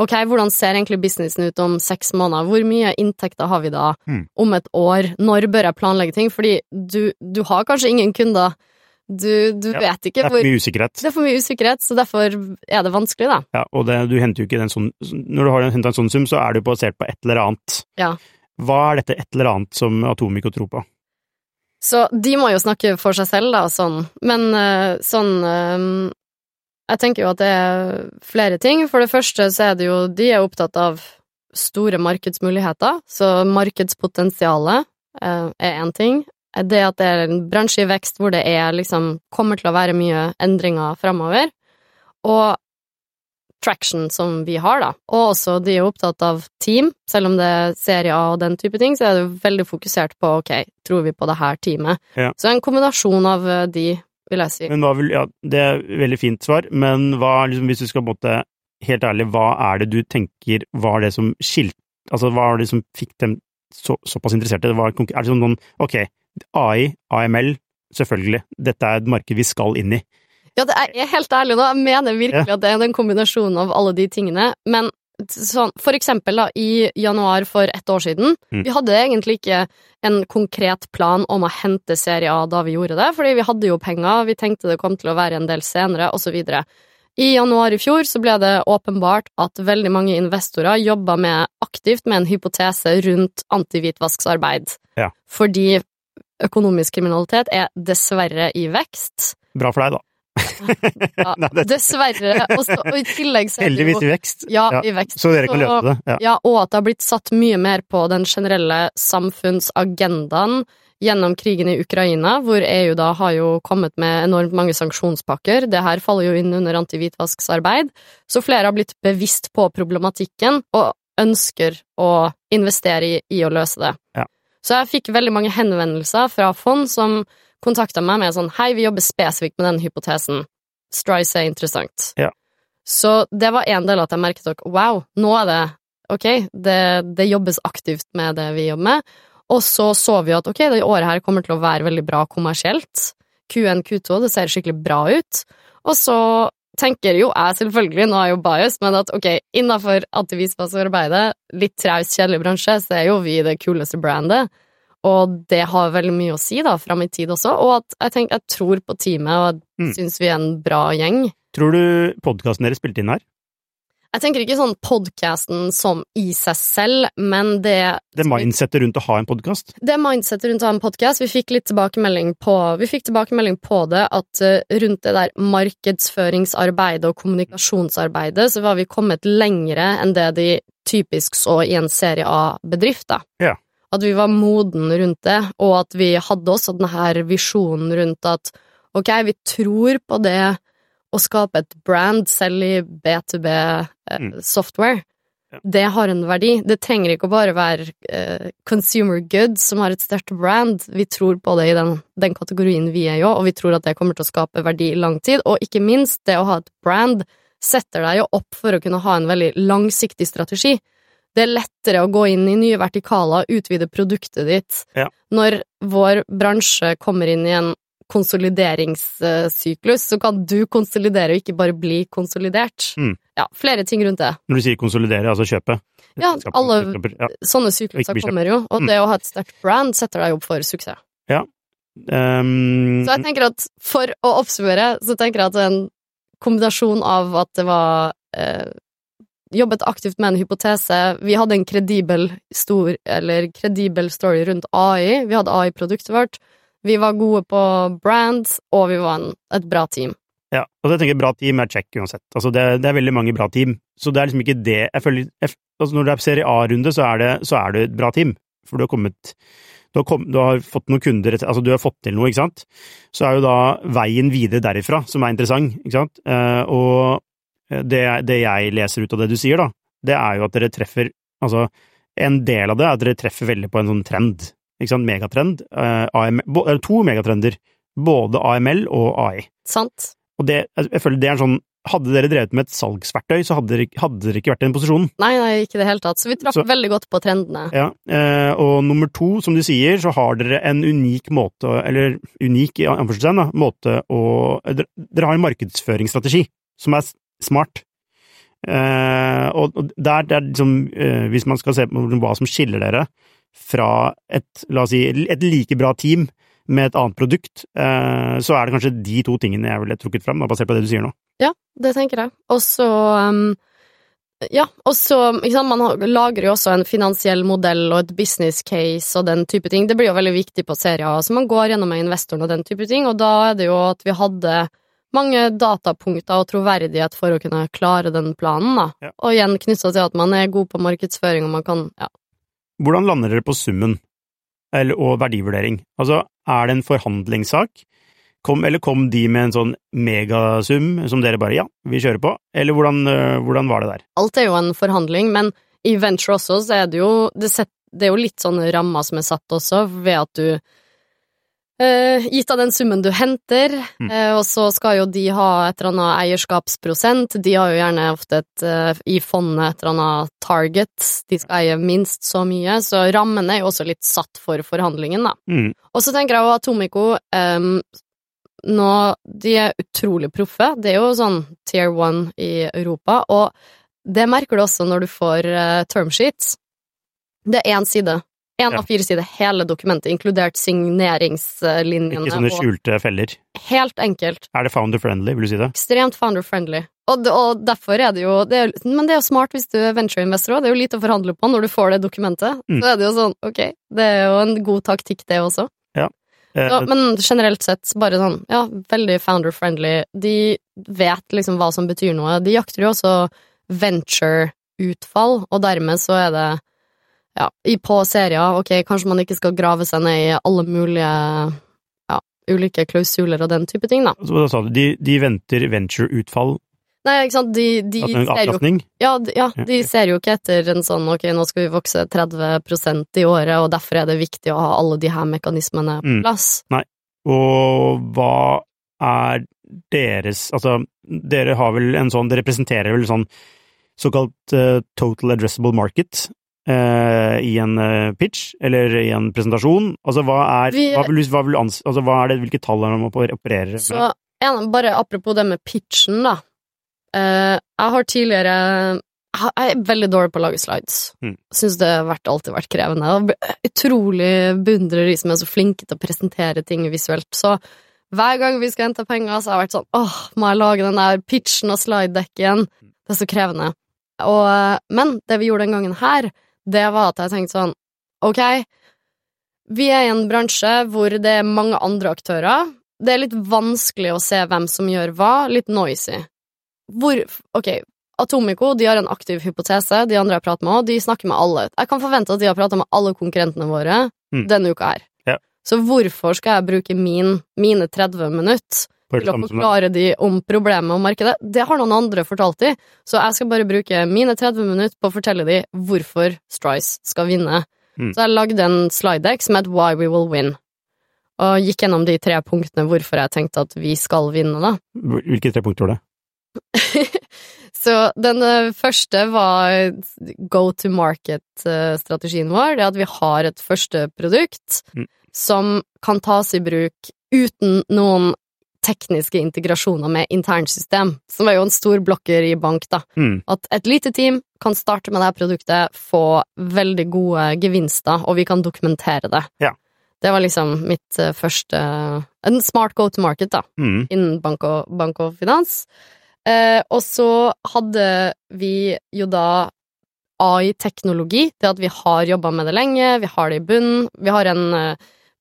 Speaker 2: Ok, hvordan ser egentlig businessen ut om seks måneder? Hvor mye inntekter har vi da
Speaker 1: Mm.
Speaker 2: om et år? Når bør jeg planlegge ting? Fordi du, du har kanskje ingen kunder. Du, du
Speaker 1: Ja,
Speaker 2: vet
Speaker 1: Det
Speaker 2: ikke
Speaker 1: er for mye usikkerhet.
Speaker 2: Det er for mye usikkerhet, så derfor er det vanskelig, da.
Speaker 1: Ja, og det, du henter jo ikke den sånn Når du har henta en sånn sum, så er det jo basert på et eller annet.
Speaker 2: Ja.
Speaker 1: Hva er dette et eller annet som Atomico tror på?
Speaker 2: Så de må jo snakke for seg selv, da, sånn. Men eh, sånn eh, Jeg tenker jo at det er flere ting. For det første så er det jo De er opptatt av store markedsmuligheter, så markedspotensialet eh, er én ting. Det at det er en bransje i vekst hvor det er liksom kommer til å være mye endringer framover. Og traction som vi har, da. Og også de er opptatt av team. Selv om det er serie A og den type ting, så er det veldig fokusert på ok, tror vi på det her teamet?
Speaker 1: Ja.
Speaker 2: Så en kombinasjon av eh, de, vil jeg si.
Speaker 1: Vil Ja, det er et veldig fint svar, men hva, liksom, hvis du skal på en måte Helt ærlig, hva er det du tenker var det som skilte Altså, hva er det som fikk dem så, såpass interesserte? Det var, er det sånn noen Ok, AI, AML, selvfølgelig, dette er et marked vi skal inn i.
Speaker 2: Ja, det er, jeg er helt ærlig nå, jeg mener virkelig at det er en kombinasjon av alle de tingene, men sånn, for eksempel da, i januar for ett år siden,
Speaker 1: Mm.
Speaker 2: vi hadde egentlig ikke en konkret plan om å hente serie A da vi gjorde det, fordi vi hadde jo penger, vi tenkte det kom til å være en del senere, videre. I januar i fjor så ble det åpenbart at veldig mange investorer jobba med, aktivt med en hypotese rundt antihvitvasksaarbeid.
Speaker 1: Ja.
Speaker 2: Fordi økonomisk kriminalitet er dessverre i vekst.
Speaker 1: Bra for deg, da.
Speaker 2: Ja, Dessverre. Også, og i tillegg så
Speaker 1: Heldigvis i vekst.
Speaker 2: ja,
Speaker 1: Ja,
Speaker 2: i vekst.
Speaker 1: Så dere kan løpe det. Ja.
Speaker 2: Ja, og at det har blitt satt mye mer på den generelle samfunnsagendaen gjennom krigen i Ukraina, hvor EU da har jo kommet med enormt mange sanksjonspakker. Det her faller jo inn under antihvitvasksaarbeid. Så flere har blitt bevisst på problematikken og ønsker å investere i, i å løse det.
Speaker 1: Ja.
Speaker 2: Så jeg fikk veldig mange henvendelser fra fond som kontakta meg med sånn Hei, vi jobber spesifikt med den hypotesen. Strice er interessant.
Speaker 1: Ja.
Speaker 2: Så det var en del at jeg merket at wow, nå er det ok, det, det jobbes aktivt med det vi jobber med. Og så så vi at ok, det året her kommer til å være veldig bra kommersielt. Q1, Q2, det ser skikkelig bra ut. Og så tenker jo jeg selvfølgelig, nå er jeg jo bias, men at ok, innafor antivisvaskarbeidet, litt traust, kjedelig bransje, så er jo vi det kuleste brandet. Og det har veldig mye å si, da, fram i tid også. Og at jeg tenker, jeg tror på teamet, og jeg
Speaker 1: Mm.
Speaker 2: syns vi er en bra gjeng.
Speaker 1: Tror du podkasten deres spilte inn her?
Speaker 2: Jeg tenker ikke sånn podcasten som i seg selv, men det
Speaker 1: Det mindsettet rundt å ha en podkast?
Speaker 2: Det mindsetet rundt å ha en podkast, vi fikk litt tilbakemelding på Vi fikk tilbakemelding på det at eh, rundt det der markedsføringsarbeidet og kommunikasjonsarbeidet, så var vi kommet lengre enn det de typisk så i en serie A-bedrift, da.
Speaker 1: Ja.
Speaker 2: At vi var moden rundt det, og at vi hadde også denne visjonen rundt at ok, vi tror på det å skape et brand, selv i B2B eh,
Speaker 1: Mm.
Speaker 2: software.
Speaker 1: Ja.
Speaker 2: Det har en verdi. Det trenger ikke å bare være eh, consumer goods som har et sterkt brand. Vi tror på det i den, den kategorien vi er i òg, og vi tror at det kommer til å skape verdi i lang tid. Og ikke minst, det å ha et brand setter deg jo opp for å kunne ha en veldig langsiktig strategi. Det er lettere å gå inn i nye vertikaler, og utvide produktet ditt.
Speaker 1: Ja.
Speaker 2: Når vår bransje kommer inn i en konsolideringssyklus, så kan du konsolidere og ikke bare bli konsolidert.
Speaker 1: Mm.
Speaker 2: Ja, flere ting rundt det.
Speaker 1: Når du sier konsolidere, altså kjøpe?
Speaker 2: Ja, alle
Speaker 1: ja.
Speaker 2: sånne sykluser kommer jo, og
Speaker 1: Mm.
Speaker 2: det å ha et sterkt brand setter deg opp for suksess.
Speaker 1: Um,
Speaker 2: Så jeg tenker at for å oppsummere, så tenker jeg at en kombinasjon av at det var eh, Jobbet aktivt med en hypotese. Vi hadde en kredibel stor, kredibel story rundt AI. Vi hadde AI-produktet vårt. Vi var gode på brand, og vi var en, et bra team.
Speaker 1: Ja, og jeg tenker bra team er check uansett. Altså det, det er veldig mange bra team, så det er liksom ikke det jeg føler jeg, altså Når det er serie A-runde, så, så er det et bra team, for du har kommet du har, kom, du har fått noen kunder, altså du har fått til noe, ikke sant. Så er jo da veien videre derifra som er interessant, ikke sant. Eh, og det, det jeg leser ut av det du sier, da, det er jo at dere treffer Altså, en del av det er at dere treffer veldig på en sånn trend, ikke sant, megatrend. Eh, AM, bo- to megatrender. Både AML og AI.
Speaker 2: Sant?
Speaker 1: Og det, jeg føler det er en sånn Hadde dere drevet med et salgsverktøy, så hadde dere, hadde dere ikke vært i den posisjonen.
Speaker 2: Nei, nei, ikke i det hele tatt. Så vi traff
Speaker 1: Så-
Speaker 2: veldig godt på trendene.
Speaker 1: Ja, eh, Og nummer to, som du sier, så har dere en unik måte, eller unik i anførselstegn, måte å dere, har en markedsføringsstrategi som er smart. Uh, og der, der, er liksom, uh, hvis man skal se på hva som skiller dere fra et, la oss si, et like bra team med et annet produkt, uh, så er det kanskje de to tingene jeg ville trukket fram, da, basert på det du sier nå.
Speaker 2: Ja, det tenker jeg. Og så um, Ja, og så ikke sant, Man lager jo også en finansiell modell og et business case og den type ting. Det blir jo veldig viktig på serier, så man går gjennom med investoren og den type ting, og da er det jo at vi hadde mange datapunkter og troverdighet for å kunne klare den planen, da.
Speaker 1: Ja.
Speaker 2: Og igjen knytta til at man er god på markedsføring, og man kan Ja.
Speaker 1: Hvordan lander dere på summen eller, og verdivurdering? Altså, er det en forhandlingssak? Kom, eller kom de med en sånn megasum som dere bare ja, vi kjører på? Eller hvordan, øh, hvordan var det der?
Speaker 2: Alt er jo en forhandling, men i venture også så er det jo Det, set, det er jo litt sånne rammer som er satt også, ved at du eh, Gitt av den summen du henter,
Speaker 1: Mm.
Speaker 2: uh, og så skal jo de ha et eller annet eierskapsprosent. De har jo gjerne ofte et uh, i fondet et eller annet target. De skal eie minst så mye, så rammen er jo også litt satt for forhandlingen, da.
Speaker 1: Mm.
Speaker 2: Og så tenker jeg jo at Tomiko um, nå, De er utrolig proffe. Det er jo sånn tier one i Europa, og det merker du også når du får uh, termsheets. Det er én side. Én
Speaker 1: Ja.
Speaker 2: av fire sider, hele dokumentet, inkludert signeringslinjene.
Speaker 1: Ikke sånne skjulte feller.
Speaker 2: helt enkelt.
Speaker 1: Er det founder-friendly, vil du si det?
Speaker 2: Ekstremt founder-friendly. Og, og derfor er det jo det er, Men det er jo smart hvis du er venture-investor òg. Det er jo lite å forhandle på når du får det dokumentet.
Speaker 1: Mm.
Speaker 2: Så er det jo sånn, ok, det er jo en god taktikk, det også.
Speaker 1: Eh,
Speaker 2: Ja, men generelt sett, bare sånn, ja, veldig founder-friendly. De vet liksom hva som betyr noe. De jakter jo også venture-utfall, og dermed så er det, ja, på serier, ok, kanskje man ikke skal grave seg ned i alle mulige, ja, ulike klausuler og den type ting, da.
Speaker 1: så du, de, de venter venture-utfall,
Speaker 2: Nei, ikke sant, de, de ser jo ja, de, ja, de ser jo ikke etter en sånn ok, nå skal vi vokse 30% i året, og derfor er det viktig å ha alle de her mekanismene på
Speaker 1: Mm.
Speaker 2: Nei,
Speaker 1: Og hva er deres Altså, dere har vel en sånn Dere representerer vel en sånn såkalt uh, total addressable market i en eh, pitch, eller i en presentasjon. Altså, hva er,
Speaker 2: Vi-
Speaker 1: hva vil, hva vil ans altså, hva er det, hvilke tall er det man oper- opererer med?
Speaker 2: Så bare apropos det med pitchen, da. Eh, jeg har tidligere Jeg er veldig dårlig på å lage slides.
Speaker 1: Mm.
Speaker 2: Syns det har alltid vært krevende. Og utrolig beundrer de som er så flinke til å presentere ting visuelt. Så hver gang vi skal hente penger, så har jeg vært sånn åh, må jeg lage den der pitchen og slide-dekken? Det er så krevende. og, men det vi gjorde den gangen her, det var at jeg tenkte sånn Ok, vi er i en bransje hvor det er mange andre aktører. Det er litt vanskelig å se hvem som gjør hva. Litt noisy. Hvor Ok, Atomico de har en aktiv hypotese, de andre jeg prater med, de snakker med alle. Jeg kan forvente at de har prata med alle konkurrentene våre
Speaker 1: Mm.
Speaker 2: denne uka her.
Speaker 1: Ja.
Speaker 2: Så hvorfor skal jeg bruke min, mine 30 minutter til å forklare de om problemet og markedet? Det har noen andre fortalt de, så jeg skal bare bruke mine 30 minutter på å fortelle de hvorfor Strice skal vinne.
Speaker 1: Mm.
Speaker 2: Så jeg lagde en slidex med som het Why We Will Win, og gikk gjennom de tre punktene hvorfor jeg tenkte at vi skal vinne, da.
Speaker 1: Hvilke tre punkter var det?
Speaker 2: Så den eh, første var go to market-strategien vår. Det at vi har et første produkt
Speaker 1: Mm.
Speaker 2: som kan tas i bruk uten noen tekniske integrasjoner med internsystem, som er jo en stor blokker i bank, da.
Speaker 1: Mm.
Speaker 2: At et lite team kan starte med det produktet, få veldig gode gevinster, og vi kan dokumentere det.
Speaker 1: Ja.
Speaker 2: Det var liksom mitt eh, første En smart go to market, da
Speaker 1: Mm.
Speaker 2: innen bank og, bank og finans. Eh, og så hadde vi jo da AI-teknologi, det at vi har jobba med det lenge, vi har det i bunnen. Vi har en eh,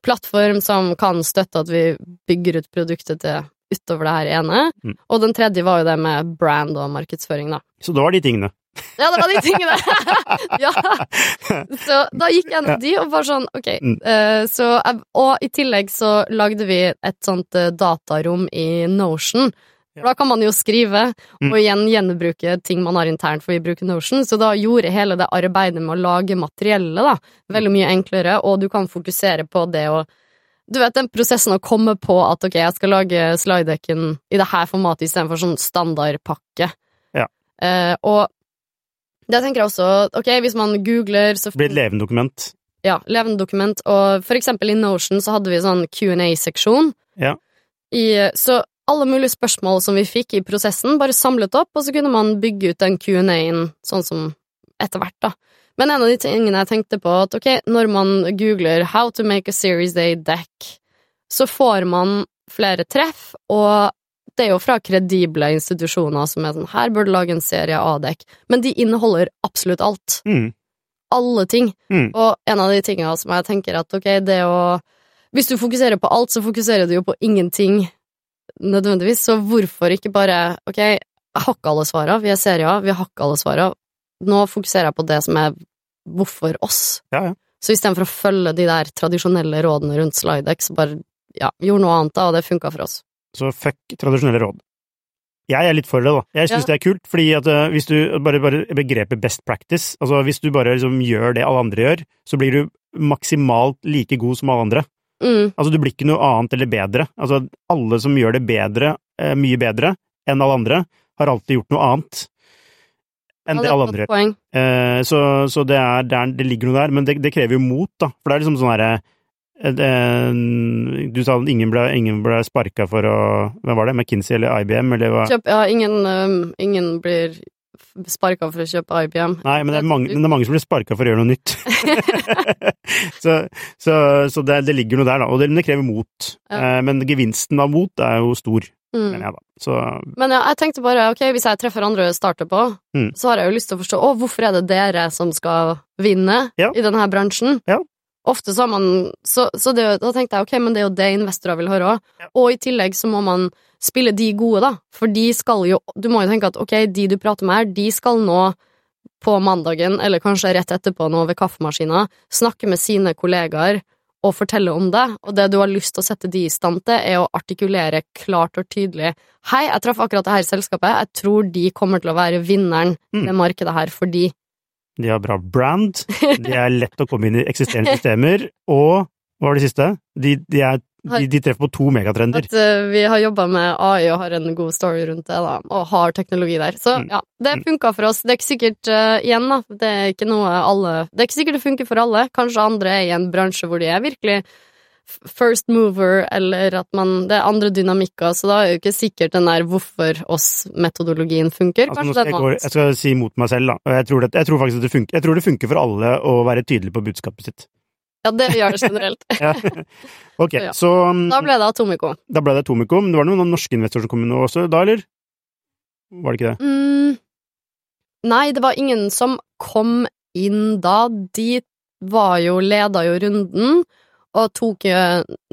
Speaker 2: plattform som kan støtte at vi bygger ut produktet til utover det her ene.
Speaker 1: Mm.
Speaker 2: Og den tredje var jo det med brand og markedsføring, da.
Speaker 1: Så det var de tingene.
Speaker 2: Ja, det var de tingene! ja. Så da gikk jeg gjennom de, og bare sånn, ok. Eh, så, og i tillegg så lagde vi et sånt eh, datarom i Notion. For da kan man jo skrive,
Speaker 1: Mm.
Speaker 2: og igjen gjenbruke ting man har internt, for vi bruker Notion. Så da gjorde hele det arbeidet med å lage materiellet da, veldig mye enklere, og du kan fokusere på det å du vet den prosessen å komme på at ok, jeg skal lage slidedekken i det her formatet istedenfor sånn standardpakke.
Speaker 1: Ja.
Speaker 2: Eh, og det tenker jeg også Ok, hvis man googler så
Speaker 1: Det blir et levende dokument.
Speaker 2: Ja, levende dokument. Og for eksempel i Notion så hadde vi sånn Q&A-seksjon.
Speaker 1: Ja.
Speaker 2: I- Så alle mulige spørsmål som vi fikk i prosessen, bare samlet opp, og så kunne man bygge ut den Q&A-en sånn som etter hvert, da. Men en av de tingene jeg tenkte på, at ok, når man googler 'How to make a series day deck', så får man flere treff, og det er jo fra kredible institusjoner som er sånn 'Her bør du lage en serie A-dekk', men de inneholder absolutt alt.
Speaker 1: Mm.
Speaker 2: Alle ting.
Speaker 1: Mm.
Speaker 2: Og en av de tingene som jeg tenker at ok, det å Hvis du fokuserer på alt, så fokuserer du jo på ingenting nødvendigvis, så hvorfor ikke bare Ok, jeg har ikke alle svara, vi er serier, vi har ikke alle svara. Nå fokuserer jeg på det som er hvorfor oss.
Speaker 1: Ja, ja.
Speaker 2: Så istedenfor å følge de der tradisjonelle rådene rundt Slidex, bare ja, gjorde noe annet, da, og det funka for oss.
Speaker 1: Så fuck tradisjonelle råd. Jeg er litt for det, da. Jeg syns
Speaker 2: Ja.
Speaker 1: det er kult, fordi at eh, hvis du bare, bare begrepet best practice Altså hvis du bare liksom gjør det alle andre gjør, så blir du maksimalt like god som alle andre.
Speaker 2: Mm,
Speaker 1: Altså du blir ikke noe annet eller bedre. Altså alle som gjør det bedre, eh, mye bedre enn alle andre, har alltid gjort noe annet enn
Speaker 2: ja,
Speaker 1: det
Speaker 2: det
Speaker 1: alle andre gjør. Eh, så, så det er, det er Det ligger noe der, men det, det krever jo mot, da. For det er liksom sånn herre Du sa at ingen ble, ingen ble sparka for å Hvem var det? McKinsey eller IBM, eller hva?
Speaker 2: Ja, ingen, um, ingen blir sparka for å kjøpe IBM.
Speaker 1: Nei, men det er mange, det er mange som blir sparka for å gjøre noe nytt. så så, så det, det ligger noe der, da. Og det, det krever mot.
Speaker 2: Ja.
Speaker 1: Eh, men gevinsten av mot er jo stor,
Speaker 2: Mm.
Speaker 1: Men, ja. Så
Speaker 2: Men ja, jeg tenkte bare, ok, hvis jeg treffer andre starter på,
Speaker 1: Mm.
Speaker 2: så har jeg jo lyst til å forstå, å, hvorfor er det dere som skal vinne
Speaker 1: Ja.
Speaker 2: i denne bransjen?
Speaker 1: Ja.
Speaker 2: Ofte så har man, så, så det, da tenkte jeg, ok, men det er jo det investorer vil høre også.
Speaker 1: Ja.
Speaker 2: Og i tillegg så må man spille de gode da, for de skal jo, du må jo tenke at, ok, de du prater med her, de skal nå på mandagen, eller kanskje rett etterpå nå ved kaffemaskina, snakke med sine kollegaer og fortelle om det, og det du har lyst til å sette de i stand til, er å artikulere klart og tydelig Hei, jeg traff akkurat det her selskapet, jeg tror de kommer til å være vinneren i
Speaker 1: Mm.
Speaker 2: det markedet her fordi
Speaker 1: de har bra brand, de er lett å komme inn i eksisterende systemer, og hva var det siste? De, de, er, de, de treffer på to megatrender.
Speaker 2: at uh, vi har jobba med AI og har en god story rundt det, da, og har teknologi der. Så
Speaker 1: Mm.
Speaker 2: ja, det
Speaker 1: Mm.
Speaker 2: funka for oss. Det er ikke sikkert, uh, igjen, da, det er ikke noe alle Det er ikke sikkert det funker for alle. Kanskje andre er i en bransje hvor de er virkelig first mover, eller at man Det er andre dynamikker, så da er jo ikke sikkert den der hvorfor oss-metodologien funker.
Speaker 1: Altså, skal
Speaker 2: det
Speaker 1: jeg, gå,
Speaker 2: noe
Speaker 1: jeg skal si mot meg selv, da. Jeg tror, det, jeg tror faktisk at det funker. Jeg tror det funker for alle å være tydelig på budskapet sitt.
Speaker 2: Ja, det gjør det generelt.
Speaker 1: Ja. Ok,
Speaker 2: Ja.
Speaker 1: så um,
Speaker 2: Da ble det Atomico.
Speaker 1: da ble det Atomico, men det var noen norske investorer som kom inn også, da, eller? Var det ikke det?
Speaker 2: Mm, Nei, det var ingen som kom inn da. De var jo Leda jo runden og tok jo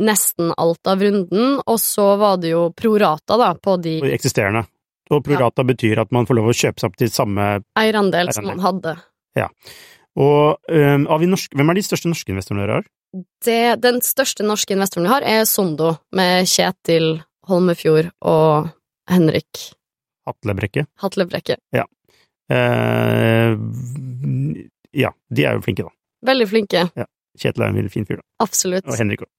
Speaker 2: nesten alt av runden, og så var det jo prorata, da, på de
Speaker 1: eksisterende. Og prorata betyr at man får lov å kjøpe seg opp til samme
Speaker 2: eierandel som man hadde. Ja.
Speaker 1: Og um, av de hvem er de største norske investorene dere har?
Speaker 2: Det, den største norske investoren vi har, er Sondo, med Kjetil Holmefjord og Henrik
Speaker 1: Hatlebrekke?
Speaker 2: Hatlebrekke.
Speaker 1: Eh, ja, de er jo flinke, da.
Speaker 2: Veldig flinke.
Speaker 1: Kjetil er en veldig fin fyr, da.
Speaker 2: Absolutt.
Speaker 1: Og Henrik òg.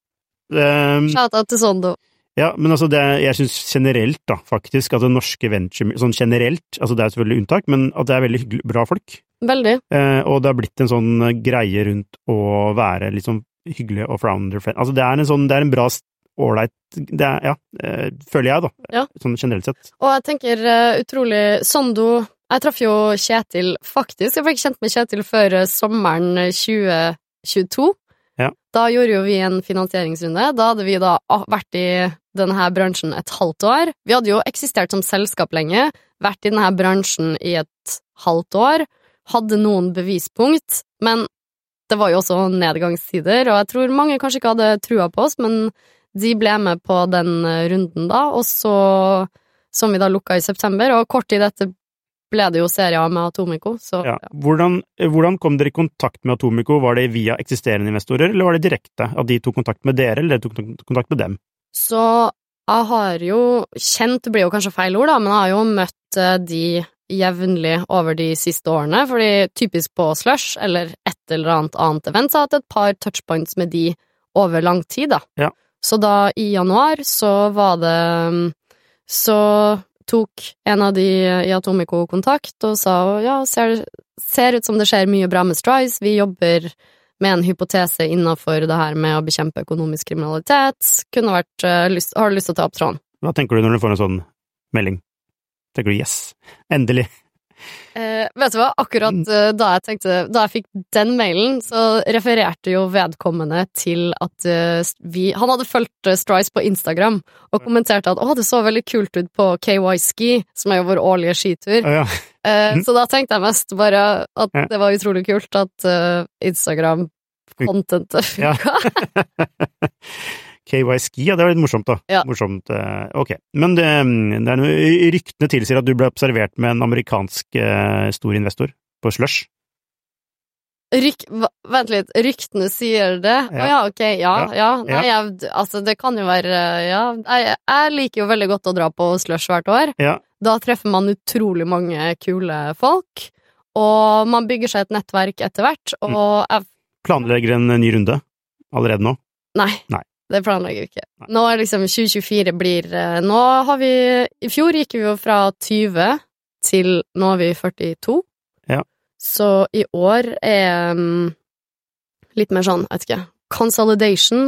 Speaker 1: Um,
Speaker 2: Shout-out til Sondo.
Speaker 1: ja, men altså, det, jeg syns generelt, da, faktisk, at det norske venture Sånn generelt, altså det er selvfølgelig unntak, men at det er veldig hyggelig, bra folk.
Speaker 2: Veldig.
Speaker 1: Eh, og det har blitt en sånn greie rundt å være litt sånn hyggelig og frounder. friend. Altså, det er en sånn, det er en bra, ålreit Det er, ja, eh, føler jeg, da.
Speaker 2: Ja.
Speaker 1: Sånn generelt sett.
Speaker 2: Og jeg tenker eh, utrolig Sondo Jeg traff jo Kjetil, faktisk. Jeg ble ikke kjent med Kjetil før sommeren sommeren 2022.
Speaker 1: Ja.
Speaker 2: Da gjorde jo vi en finansieringsrunde. Da hadde vi da vært i denne bransjen et halvt år. Vi hadde jo eksistert som selskap lenge, vært i denne bransjen i et halvt år, hadde noen bevispunkt, men det var jo også nedgangstider, og jeg tror mange kanskje ikke hadde trua på oss, men de ble med på den eh, runden da, og så, som vi da lukka i september, og kort tid etter ble det jo serier med Atomico, så
Speaker 1: Ja. Hvordan, hvordan kom dere i kontakt med Atomico? Var det via eksisterende investorer, eller var det direkte? At de tok kontakt med dere, eller dere tok kontakt med dem?
Speaker 2: Så jeg har jo kjent, det blir jo kanskje feil ord, da, men jeg har jo møtt eh, de jevnlig over de siste årene, fordi typisk på Slush eller et eller annet annet event, så har jeg hatt et par touchpoints med de over lang tid, da.
Speaker 1: Ja.
Speaker 2: Så da i januar så var det Så tok en av de i Atomico kontakt og sa ja, ser, ser ut som det skjer mye bra med Strice, vi jobber med en hypotese innafor det her med å bekjempe økonomisk kriminalitet. Kunne vært, eh, lyst, har du lyst til å ta opp tråden?
Speaker 1: Hva tenker du når du får en sånn melding? Tenker du yes, endelig?
Speaker 2: Eh, vet du hva, akkurat
Speaker 1: Mm.
Speaker 2: eh, da jeg tenkte Da jeg fikk den mailen, så refererte jo vedkommende til at eh, vi Han hadde fulgt eh, Strice på Instagram og kommenterte at 'Å, det så veldig kult ut på KY Ski', som er jo vår årlige skitur.
Speaker 1: Ja.
Speaker 2: Eh,
Speaker 1: Mm.
Speaker 2: Så da tenkte jeg mest bare at
Speaker 1: Ja.
Speaker 2: det var utrolig kult at eh, Instagram-contentet
Speaker 1: Ja.
Speaker 2: funka.
Speaker 1: KY Ski, ja, det var litt morsomt, da.
Speaker 2: Ja.
Speaker 1: Morsomt, eh, ok. Men det, det er noe, ryktene tilsier at du ble observert med en amerikansk eh, stor investor på Slush.
Speaker 2: Ryk, vent litt, ryktene sier det? Å
Speaker 1: Ja.
Speaker 2: ja, ok, ja,
Speaker 1: Ja,
Speaker 2: ja. Nei, jeg, altså, det kan jo være Ja, jeg, jeg liker jo veldig godt å dra på slush hvert år.
Speaker 1: Ja.
Speaker 2: Da treffer man utrolig mange kule folk, og man bygger seg et nettverk etter hvert,
Speaker 1: Mm.
Speaker 2: og jeg
Speaker 1: Planlegger en ny runde allerede nå?
Speaker 2: Nei.
Speaker 1: Nei.
Speaker 2: Det planlegger vi ikke. Nå er liksom 2024 blir eh, Nå har vi I fjor gikk vi jo fra 20 til Nå er vi 42.
Speaker 1: Ja.
Speaker 2: Så i år er mm, litt mer sånn, jeg vet ikke Consolidation.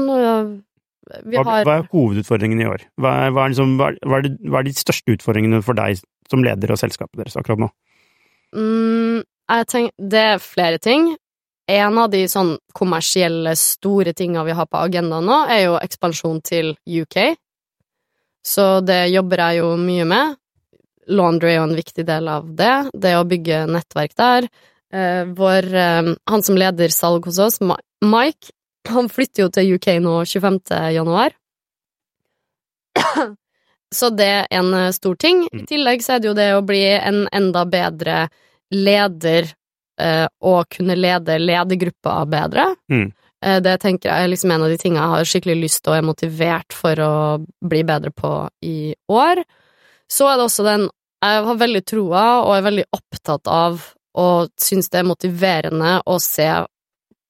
Speaker 2: Vi
Speaker 1: Hva,
Speaker 2: har
Speaker 1: hva er hovedutfordringen i år? Hva er, hva, er liksom, hva, er, det, hva er de største utfordringene for deg som leder og selskapet deres akkurat nå?
Speaker 2: mm, Jeg tenker Det er flere ting. En av de sånn kommersielle, store tinga vi har på agendaen nå, er jo ekspansjon til UK. Så det jobber jeg jo mye med. Laundry er jo en viktig del av det. Det å bygge nettverk der. Eh, vår, eh, han som leder salg hos oss, Mike, han flytter jo til UK nå 25. januar. Så det er en eh, stor ting. I
Speaker 1: Mm.
Speaker 2: tillegg så er det jo det å bli en enda bedre leder eh, og kunne lede ledergruppa bedre.
Speaker 1: Mm.
Speaker 2: Eh, det tenker jeg er liksom en av de tingene jeg har skikkelig lyst til og er motivert for å bli bedre på i år. Så er det også den Jeg har veldig troa og er veldig opptatt av og syns det er motiverende å se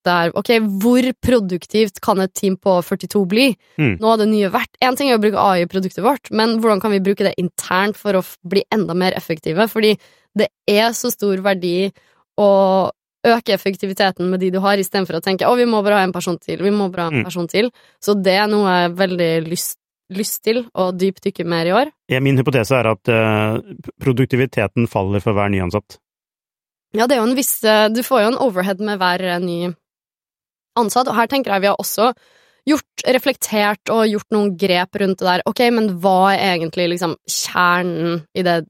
Speaker 2: der Ok, hvor produktivt kan et team på 42 bli?
Speaker 1: Mm.
Speaker 2: Nå er det nye verdt. Én ting er å bruke AI i produktet vårt, men hvordan kan vi bruke det internt for å bli enda mer effektive? Fordi det er så stor verdi å øke effektiviteten med de du har, istedenfor å tenke 'å, vi må bare ha en person til', vi må bare ha en
Speaker 1: Mm.
Speaker 2: person til. Så det er noe jeg har veldig lyst, lyst til å dypdykke mer i år.
Speaker 1: Ja, Min hypotese er at uh, produktiviteten faller for hver nyansatt.
Speaker 2: Ja, det er jo en viss uh, Du får jo en overhead med hver eh, ny ansatt, og her tenker jeg vi har også gjort, reflektert og gjort noen grep rundt det der. Ok, men hva er egentlig liksom kjernen i det,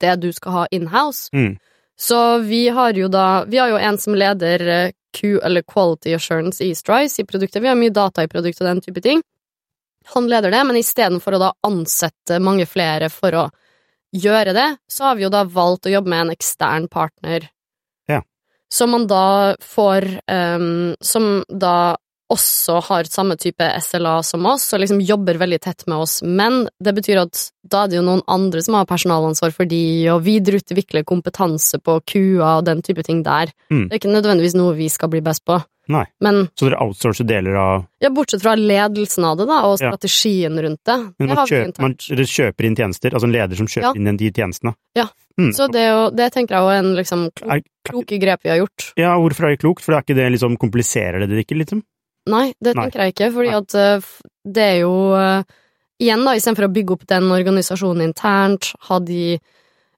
Speaker 2: det du skal ha inhouse?
Speaker 1: Mm.
Speaker 2: Så vi har jo da Vi har jo en som leder eh, Q, eller Quality Assurance i Strice, i produktet. Vi har mye data i produktet og den type ting. Han leder det, men istedenfor å da ansette mange flere for å gjøre det, så har vi jo da valgt å jobbe med en ekstern partner.
Speaker 1: Ja.
Speaker 2: Som man da får um, Som da også har samme type SLA som oss, og liksom jobber veldig tett med oss, men det betyr at da er det jo noen andre som har personalansvar for de, og videreutvikle kompetanse på QA og den type ting der.
Speaker 1: Mm.
Speaker 2: Det er ikke nødvendigvis noe vi skal bli best på.
Speaker 1: Nei.
Speaker 2: Men
Speaker 1: Så dere outsourcer deler av
Speaker 2: ja, bortsett fra ledelsen av det, da, og
Speaker 1: Ja.
Speaker 2: strategien rundt det.
Speaker 1: Men man
Speaker 2: det
Speaker 1: kjøper, man, dere kjøper inn tjenester, altså en leder som kjøper
Speaker 2: Ja.
Speaker 1: inn de tjenestene?
Speaker 2: Ja.
Speaker 1: Mm.
Speaker 2: Så det, jo, det tenker jeg er en liksom klo- kloke grep vi har gjort.
Speaker 1: Ja, hvorfor er det klokt? For det er ikke det liksom kompliserer det det ikke, liksom?
Speaker 2: Nei, det
Speaker 1: Nei.
Speaker 2: tenker jeg ikke, fordi
Speaker 1: Nei.
Speaker 2: at eh, det er jo eh, Igjen, da, istedenfor å bygge opp den organisasjonen internt, ha de,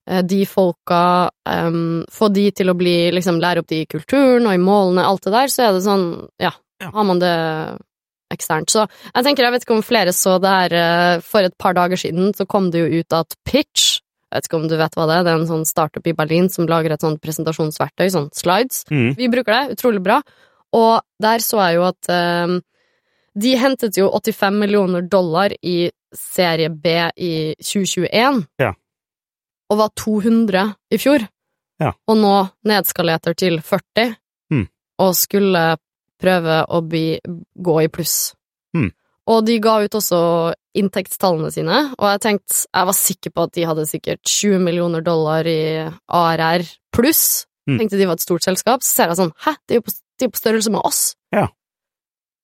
Speaker 2: eh, de folka um, Få de til å bli Liksom lære opp de i kulturen og i målene, alt det der, så er det sånn Ja,
Speaker 1: Ja.
Speaker 2: har man det eksternt. Så jeg tenker, jeg vet ikke om flere så det her For et par dager siden så kom det jo ut at Pitch jeg vet ikke om du vet hva det er, det er en sånn startup i Berlin som lager et sånt presentasjonsverktøy, sånn slides.
Speaker 1: Mm.
Speaker 2: Vi bruker det, utrolig bra. Og der så jeg jo at eh, de hentet jo 85 millioner dollar i serie B i 2021.
Speaker 1: Ja.
Speaker 2: Og var 200 i fjor.
Speaker 1: Ja.
Speaker 2: Og nå nedskaleter til 40.
Speaker 1: Mm.
Speaker 2: Og skulle prøve å bli, gå i pluss.
Speaker 1: Mm.
Speaker 2: Og de ga ut også inntektstallene sine, og jeg tenkte, jeg var sikker på at de hadde sikkert 20 millioner dollar i ARR pluss.
Speaker 1: Mm.
Speaker 2: Tenkte de var et stort selskap. Så ser jeg sånn, hæ, de er jo på, de er på størrelse med oss.
Speaker 1: Ja.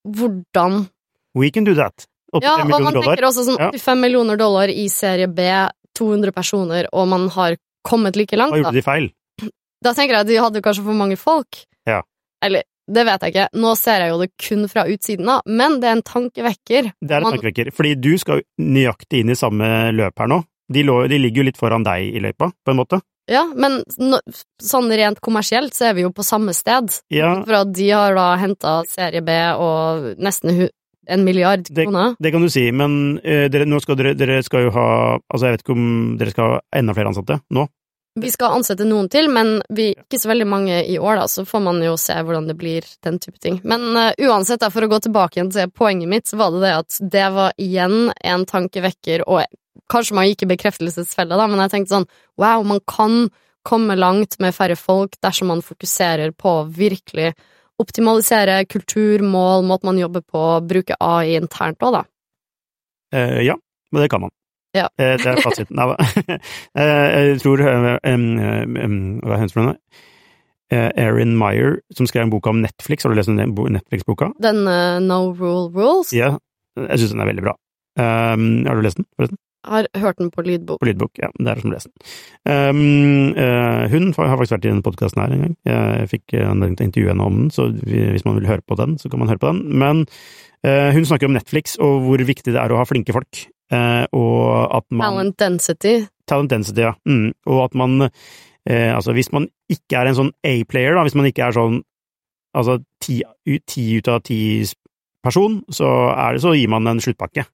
Speaker 2: Hvordan
Speaker 1: We can do that. 85
Speaker 2: Ja, og
Speaker 1: millioner
Speaker 2: man tenker også sånn
Speaker 1: Ja.
Speaker 2: 85 millioner dollar i serie B, 200 personer, og man har kommet like langt,
Speaker 1: Hva
Speaker 2: da.
Speaker 1: gjorde de feil?
Speaker 2: Da tenker jeg at de hadde kanskje for mange folk.
Speaker 1: Ja.
Speaker 2: Eller, det vet jeg ikke. Nå ser jeg jo det kun fra utsiden av, men det er en tankevekker.
Speaker 1: Det er en
Speaker 2: Man-
Speaker 1: tankevekker. Fordi du skal nøyaktig inn i samme løp her nå. De, lå, de ligger jo litt foran deg i løypa, på en måte.
Speaker 2: Ja, men no, sånn rent kommersielt så er vi jo på samme sted.
Speaker 1: Ja,
Speaker 2: For at de har da henta serie B og nesten en milliard kroner.
Speaker 1: det kan du si, men uh, dere, nå skal dere, dere skal jo ha Altså, jeg vet ikke om dere skal ha enda flere ansatte nå?
Speaker 2: Vi skal ansette noen til, men vi, ikke så veldig mange i år, da, så får man jo se hvordan det blir, den type ting. Men uh, uansett, da, for å gå tilbake igjen til poenget mitt, så var det det at det var igjen en tankevekker, og kanskje man gikk i bekreftelsesfella, da, men jeg tenkte sånn, wow, man kan komme langt med færre folk dersom man fokuserer på å virkelig optimalisere kultur, mål, måten man jobber på, bruke AI internt òg, da.
Speaker 1: Eh, ja, men det kan man.
Speaker 2: Ja.
Speaker 1: Eh, det er fasiten. Eh, jeg tror Hva er hun? Uh, Erin Meyer, som skrev en bok om Netflix. Har du lest den Netflix-boka?
Speaker 2: Den uh, No Rule Rules,
Speaker 1: Ja, jeg syns den er veldig bra. Um, har du lest den, forresten?
Speaker 2: Har hørt den på lydbok.
Speaker 1: På lydbok, ja. Det er som lest den. Um, uh, hun har faktisk vært i denne podkasten her en gang. Jeg fikk anledning til å intervjue henne om den, så hvis man vil høre på den, så kan man høre på den. Men uh, hun snakker om Netflix og hvor viktig det er å ha flinke folk. Uh, og at man
Speaker 2: Talent density.
Speaker 1: Talent density, ja. Mm. Og at man Altså, hvis man ikke er en sånn A-player, da, hvis man ikke er sånn altså ti, ti ut av ti person, så det så gir man en sluttpakke.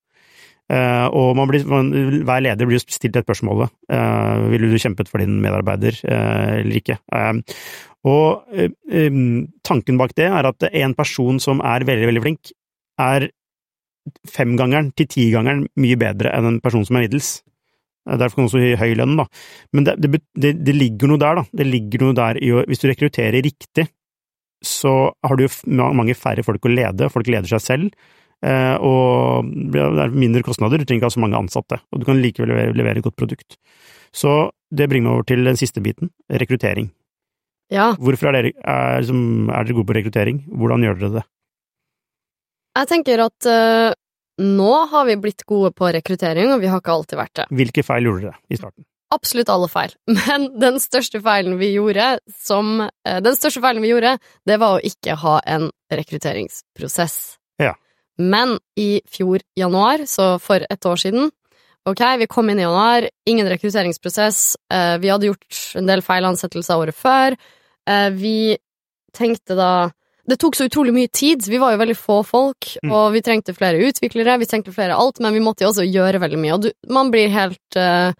Speaker 1: Eh, og man blir, man, hver leder blir stilt et spørsmål. Uh, ville du kjempet for din medarbeider eh, eller ikke? Eh, og eh, tanken bak det er at en person som er veldig, veldig flink, er femgangeren til tigangeren mye bedre enn en person som er middels. Eh, Derfor kan også høy lønn, da. Men det, det, det, ligger noe der, da. Det ligger noe der i å Hvis du rekrutterer riktig, så har du mange færre folk å lede. Folk leder seg selv. Eh, Og det er mindre kostnader. Du trenger ikke ha så mange ansatte. Og du kan likevel levere, levere et godt produkt. Så det bringer meg over til den siste biten. Rekruttering.
Speaker 2: Ja.
Speaker 1: Hvorfor er dere, er, liksom, er dere gode på rekruttering? Hvordan gjør dere det?
Speaker 2: Jeg tenker at uh, nå har vi blitt gode på rekruttering, og vi har ikke alltid vært det.
Speaker 1: Hvilke feil gjorde dere i starten?
Speaker 2: Absolutt alle feil. Men den største feilen vi gjorde, som uh, Den største feilen vi gjorde, det var å ikke ha en rekrutteringsprosess. Men i fjor januar, så for et år siden Ok, vi kom inn i januar, ingen rekrutteringsprosess. eh, vi hadde gjort en del feil ansettelser året før. Eh, vi tenkte da Det tok så utrolig mye tid. Vi var jo veldig få folk,
Speaker 1: Mm.
Speaker 2: og vi trengte flere utviklere, vi trengte flere alt, men vi måtte jo også gjøre veldig mye. Og du, man blir helt eh,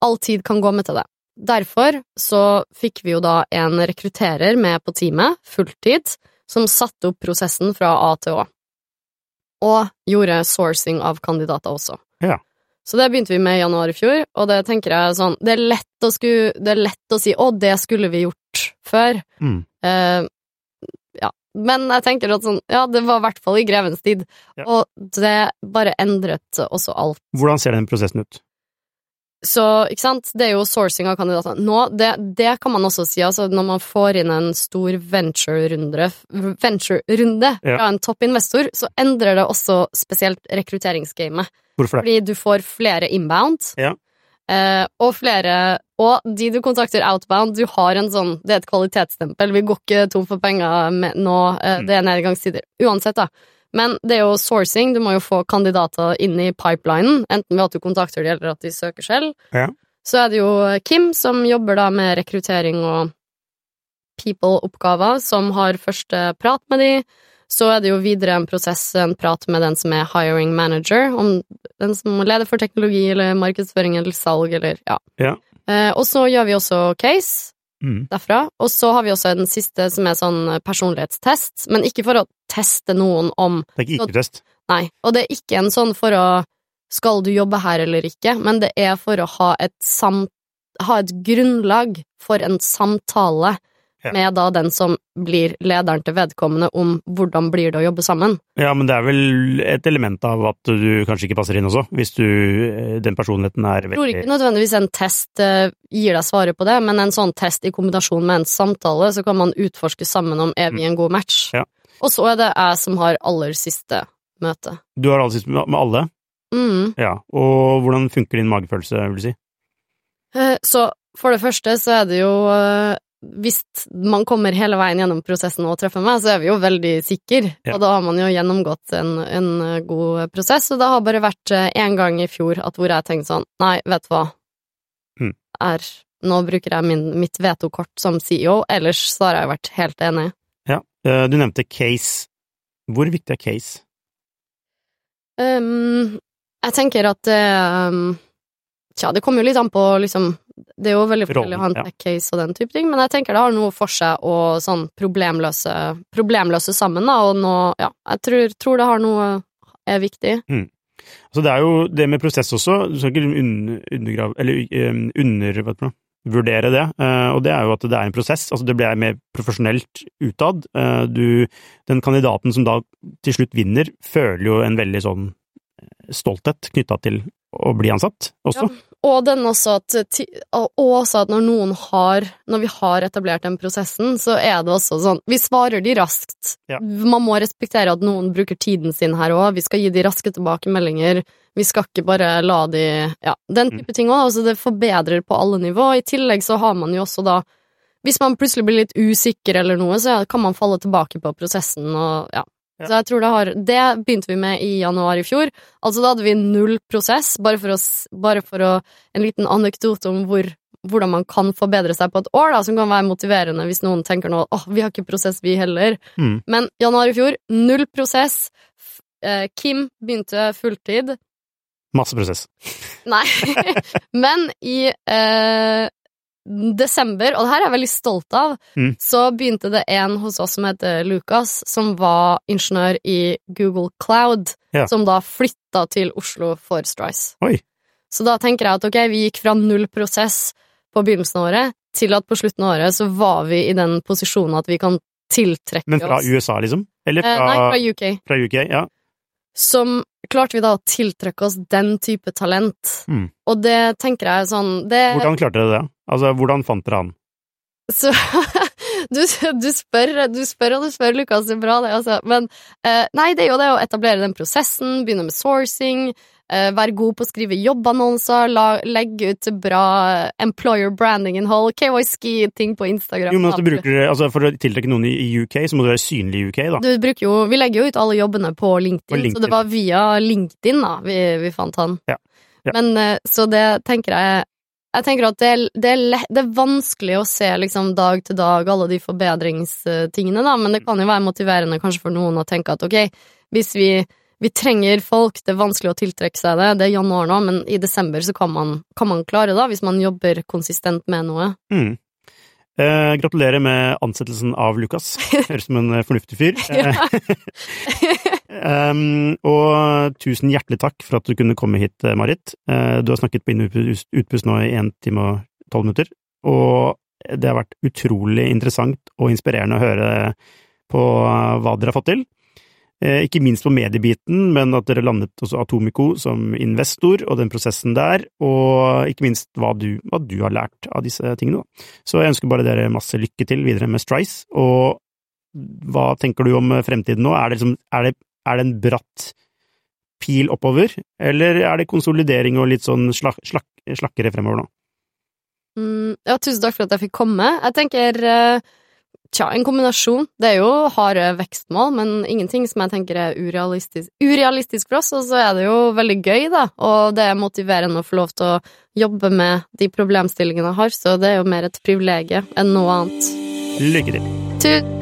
Speaker 2: All tid kan gå med til det. derfor så fikk vi jo da en rekrutterer med på teamet, fulltid, som satte opp prosessen fra A til Å. Og gjorde sourcing av kandidater også.
Speaker 1: Ja.
Speaker 2: Så det begynte vi med i januar i fjor, og det tenker jeg sånn Det er lett å, sku, det er lett å si 'å, det skulle vi gjort før'.
Speaker 1: Mm.
Speaker 2: Eh, ja. Men jeg tenker at sånn Ja, det var i hvert fall i grevens tid,
Speaker 1: Ja.
Speaker 2: og det bare endret også alt.
Speaker 1: Hvordan ser den prosessen ut?
Speaker 2: Så, ikke sant, det er jo sourcing av kandidater. Nå, det, det kan man også si, altså når man får inn en stor venture-runde venture
Speaker 1: Ja.
Speaker 2: fra en toppinvestor, så endrer det også spesielt rekrutteringsgamet.
Speaker 1: Hvorfor det?
Speaker 2: Fordi du får flere inbound,
Speaker 1: Ja.
Speaker 2: eh, og flere Og de du kontakter outbound, du har en sånn Det er et kvalitetsstempel. Vi går ikke tom for penger med, nå, eh,
Speaker 1: Mm.
Speaker 2: det er nedgangstider. Uansett, da. Men det er jo sourcing, du må jo få kandidater inn i pipelinen, enten ved at du kontakter dem eller at de søker selv.
Speaker 1: Ja.
Speaker 2: Så er det jo Kim som jobber da med rekruttering og people-oppgaver, som har første prat med de. Så er det jo videre en prosess, en prat med den som er hiring manager, om den som leder for teknologi eller markedsføring eller salg eller ja.
Speaker 1: Ja.
Speaker 2: Eh, og så gjør vi også case
Speaker 1: Mm.
Speaker 2: derfra, og så har vi også den siste som er sånn personlighetstest, men ikke for å teste noen om
Speaker 1: Det er ikke IQ-test.
Speaker 2: Nei, og det er ikke en sånn for å skal du jobbe her eller ikke, men det er for å ha et samt, ha et grunnlag for en samtale
Speaker 1: Ja.
Speaker 2: med da den som blir lederen til vedkommende om hvordan blir det å jobbe sammen.
Speaker 1: Ja, men det er vel et element av at du kanskje ikke passer inn også, hvis du eh, den personligheten er veldig
Speaker 2: Jeg tror ikke nødvendigvis en test eh, gir deg svaret på det, men en sånn test i kombinasjon med en samtale, så kan man utforske sammen om er vi en god match.
Speaker 1: Ja.
Speaker 2: Og så er det jeg som har aller siste møte.
Speaker 1: Du har aller siste møte med alle?
Speaker 2: Mm.
Speaker 1: Ja. Og hvordan funker din magefølelse, vil du si?
Speaker 2: Eh, Så for det første så er det jo Hvis man kommer hele veien gjennom prosessen og treffer meg, så er vi jo veldig sikre,
Speaker 1: Ja.
Speaker 2: og da har man jo gjennomgått en, en eh, god prosess, og det har bare vært én gang i fjor at hvor jeg tenkte sånn Nei, vet du hva,
Speaker 1: Mm.
Speaker 2: er Nå bruker jeg min, mitt vetokort som CEO, ellers så har jeg vært helt enig.
Speaker 1: Ja. Eh, Du nevnte case. Hvor viktig er case?
Speaker 2: Um, jeg tenker at um, Tja, det kommer jo litt an på liksom Det er jo veldig forskjellig å ha en
Speaker 1: ja.
Speaker 2: tech-case og den type ting, men jeg tenker det har noe for seg å sånn problemløse Problemløse sammen, da, og nå Ja, jeg tror, tror det har noe er viktig.
Speaker 1: Så det er jo det med prosess også, du skal ikke un- undergrave Eller under... Hva heter det? Vurdere det, eh, og det er jo at det er en prosess. Altså det blir mer profesjonelt utad. Eh, Du, den kandidaten som da til slutt vinner, føler jo en veldig sånn eh, stolthet knytta til å bli ansatt også.
Speaker 2: Ja. Og den også at, også at når noen har Når vi har etablert den prosessen, så er det også sånn Vi svarer de raskt.
Speaker 1: Ja.
Speaker 2: Man må respektere at noen bruker tiden sin her òg. Vi skal gi de raske tilbakemeldinger. Vi skal ikke bare la de Ja, den type ting òg. Altså, det forbedrer på alle nivå. I tillegg så har man jo også da Hvis man plutselig blir litt usikker eller noe, så kan man falle tilbake på prosessen og ja.
Speaker 1: Ja.
Speaker 2: Så jeg tror det har Det begynte vi med i januar i fjor. Altså da hadde vi null prosess, bare for oss, bare for å En liten anekdote om hvor, hvordan man kan forbedre seg på et år, da, som kan være motiverende hvis noen tenker nå åh, vi har ikke prosess, vi heller.
Speaker 1: Mm.
Speaker 2: Men januar i fjor, null prosess. Eh, Kim begynte fulltid.
Speaker 1: Masse prosess.
Speaker 2: Nei. Men i eh, desember, og det her er jeg veldig stolt av,
Speaker 1: Mm.
Speaker 2: så begynte det en hos oss som heter Lukas, som var ingeniør i Google Cloud,
Speaker 1: Ja.
Speaker 2: som da flytta til Oslo for Strice.
Speaker 1: Oi.
Speaker 2: Så da tenker jeg at ok, vi gikk fra null prosess på begynnelsen av året, til at på slutten av året så var vi i den posisjonen at vi kan tiltrekke oss
Speaker 1: Men fra
Speaker 2: oss
Speaker 1: USA, liksom? Eller
Speaker 2: eh, Nei, fra UK.
Speaker 1: fra UK? Ja.
Speaker 2: Som klarte vi da å tiltrekke oss den type talent.
Speaker 1: Mm.
Speaker 2: Og det tenker jeg sånn det,
Speaker 1: Hvordan klarte dere det? Altså, hvordan fant dere han?
Speaker 2: Så du, du, spør, du spør og du spør, Lukas, det er bra det, altså. Men eh, nei, det er jo det å etablere den prosessen, begynne med sourcing, eh, være god på å skrive jobbannonser, la, legge ut bra employer branding-innhold, KYSKI-ting på Instagram.
Speaker 1: Jo, men altså, bruker altså, For å tiltrekke noen i i UK, så må du være synlig i UK, da.
Speaker 2: Du bruker jo, vi legger jo ut alle jobbene på LinkedIn,
Speaker 1: På LinkedIn.
Speaker 2: så det var via LinkedIn da vi, vi fant han.
Speaker 1: Ja. Ja.
Speaker 2: Men eh, så det tenker jeg Jeg tenker at det er, det, er lett, det er vanskelig å se liksom dag til dag alle de forbedringstingene, da, men det kan jo være motiverende kanskje for noen å tenke at ok, hvis vi vi trenger folk, det er vanskelig å tiltrekke seg det, det er januar nå, men i desember så kan man, kan man klare det, hvis man jobber konsistent med noe.
Speaker 1: Mm. Eh, gratulerer med ansettelsen av Lukas. Høres ut som en fornuftig fyr. um, og tusen hjertelig takk for at du kunne komme hit, Marit. Uh, du har snakket på inn- og utpust nå i én time og tolv minutter, og det har vært utrolig interessant og inspirerende å høre på hva dere har fått til. Eh, ikke minst på mediebiten, men at dere landet også Atomico som investor, og den prosessen der, og ikke minst hva du, hva du har lært av disse tingene. Så jeg ønsker bare dere masse lykke til videre med Strice, og hva tenker du om fremtiden nå? Er det, liksom, er det, er det en bratt pil oppover, eller er det konsolidering og litt sånn slak, slak, slakkere fremover nå?
Speaker 2: Mm, ja, tusen takk for at jeg fikk komme. Jeg tenker uh Tja, en kombinasjon. Det er jo harde vekstmål, men ingenting som jeg tenker er urealistisk, urealistisk for oss. Og så er det jo veldig gøy, da, og det er motiverende å få lov til å jobbe med de problemstillingene jeg har, så det er jo mer et privilegium enn noe annet.
Speaker 1: Lykke til.
Speaker 2: Tusen